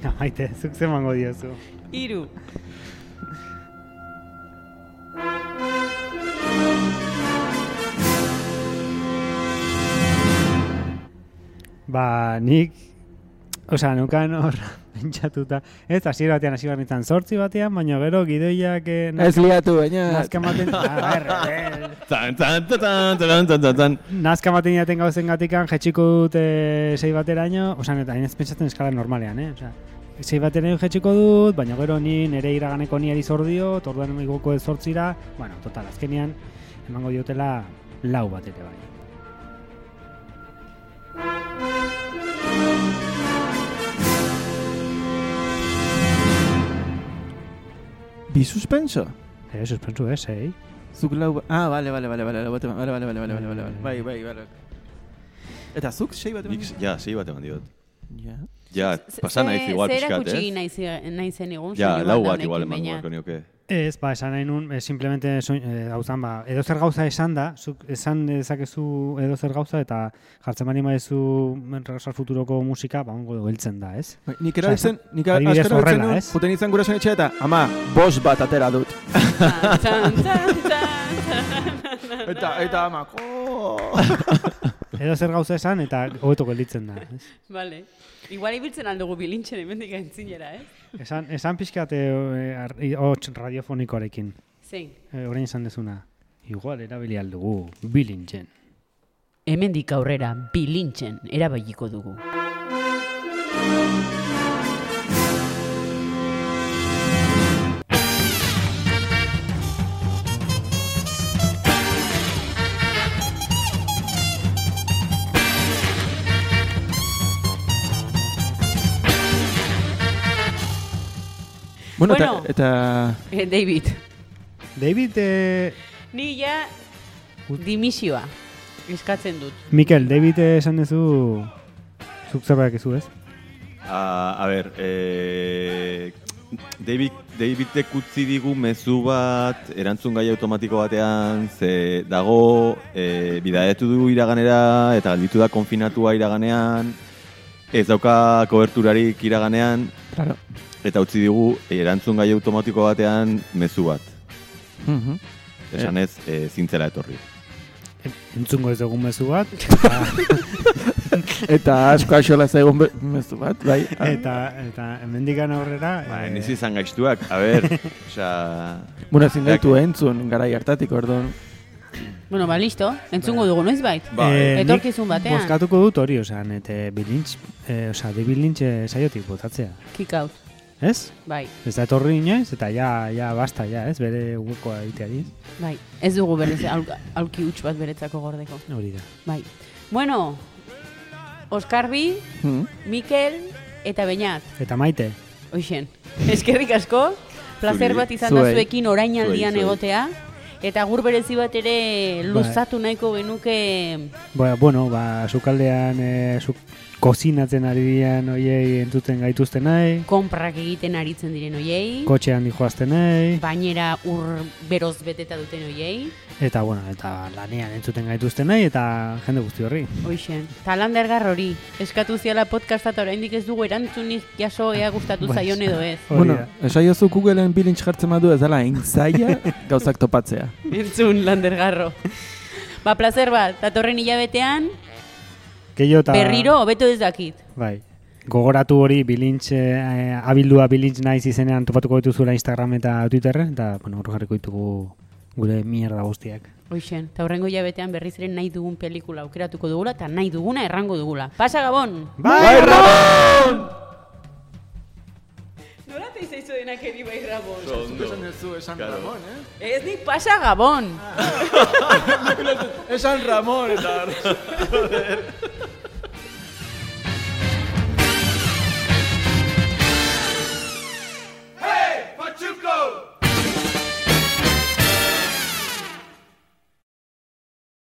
Venga, maite, zuk zemango diozu. Hiru. Ba, nik, osea, nukan hor pentsatuta, ez, hasiera batean hasi behar nintzen sortzi batean, baina gero gidoiak eh, Ez liatu, baina... nazka maten, Tan, tan, tan, tan, tan, tan, tan, tan. nazka maten jaten gauzen gatikan, jetxiko dut eh, sei bateraino, osea, eta hain ez pentsatzen eskala normalean, eh, osea, sei bateraino jetxiko dut, baina gero ni nire iraganeko niari zor dio, orduan igoko ez zortzira, bueno, total, azkenean, emango diotela lau bat ere bai. Bi suspenso? Eh, suspensu ez, eh? Zuk lau. Ah, bale, bale, bale, bale, bale, bale, bale, bale, bale, bale, bale, bai, bai, bale. Eta zuk sei bat Nik, ja, sei bat eman diot. Ja. Ja, pasa naiz igual Zer pixkat, erakutsi eh? naiz, naizen egun. Ja, lau bat igual baina- beharko nioke. Ez, ba, esan nahi nun, eh, simplemente soin, eh, gauzan, ba, edo zer gauza esan da, zuk esan dezakezu edo zer gauza, eta jartzen bani maezu Regresar Futuroko musika, ba, ongo geltzen da, ez? Bai, Nik Osea, erabiltzen, nik horrela, nuen, ez? juten izan gurasoen etxea eta, ama, bos bat atera dut. <laughs> Eta, eta ama. <laughs> Edo zer gauza esan, eta hobeto gelditzen da, ez? Vale. Igual ibiltzen aldugu bilintxen emendik entzinera, eh? Esan, esan pixkat eh, hots radiofonikoarekin, Zein. eh, orain esan dezuna. Igual erabili aldugu bilintzen. Hemendik aurrera bilintxen erabiliko dugu. Bueno, Bueno. eta, eta... Eh, David, David, eh, ni ja dimisioa eskatzen dut. Mikel, David eh, esan duzu zuk zerbait ezu, ez? A, a ber, eh, David, Davidek utzi digu mezu bat erantzun gai automatiko batean, ze dago e, bidaetu du iraganera eta galditu da konfinatua iraganean, ez dauka koberturarik iraganean, Claro. eta utzi digu erantzun gai automatiko batean mezu bat. Mhm. Esan ez, e, zintzela etorri. Entzungo ez dugu mezu bat, <laughs> Eta asko axola zaigun be- mezu bat, bai. <laughs> eta, eta hemendikan aurrera... Ba, eh, niz izan gaiztuak, a ber, <laughs> osea... Bueno, ezin gaitu entzun, garai hartatik, orduan. Bueno, ba, listo. Entzungo dugu, noiz bait? Ba, eh, Etorkizun batean. Bozkatuko dut hori, osea, nete bilintz, eh, osea, David Lynch eh, saiotik botatzea. Kick out. Ez? Bai, Ez da etorri inoiz, eta ja, ja, basta, ja, ez, bere huekoa egiteari. bai. Ez dugu berez aulki huts bat beretzako gordeko. Hori da. Bai. Bueno, Oskar Bi, Mhm. Mikel eta Beñat. Eta maite, Hoixen. <laughs> Eskerrik asko. Placer bat izan da zuekin orainaldian Zuei, zuei. egotea. Eta gur berezi bat ere luzatu nahiko genuke ba, bueno, ba, sukaldean, e, zuk kozinatzen ari dian oiei entzuten gaituzten nahi, konprak egiten aritzen diren hoiei. kotxean dijoazten nahi, bainera ur beroz beteta duten hoiei. Eta, bueno, eta lanean entzuten gaituzten nahi, eta jende guzti horri. Hoixen. Talander hori. Eskatu ziala podcasta eta oraindik ez dugu erantzunik jaso ea gustatu zaion edo ez. Bueno, da. esaiozu Googleen bilintz jartzen badu ez dela zaila gauzak topatzea. <laughs> Entzun landergarro. ba, placer bat, datorren hilabetean, Keio eta... berriro hobeto ez dakit. Bai. Gogoratu hori bilintz, eh, abildua bilintz naiz izenean topatuko dituzula Instagram eta Twitterren, eta, bueno, hor jarriko ditugu gure mierda guztiak. Hoixen, eta horrengo hilabetean berriz ere nahi dugun pelikula aukeratuko dugula eta nahi duguna errango dugula. Pasa Gabon! Bai, Ramon! Nola te izaizu denak eri bai Ramon? Esan ez esan Ramon, eh? Ez nik Pasa Gabon! Esan Ramon, eta...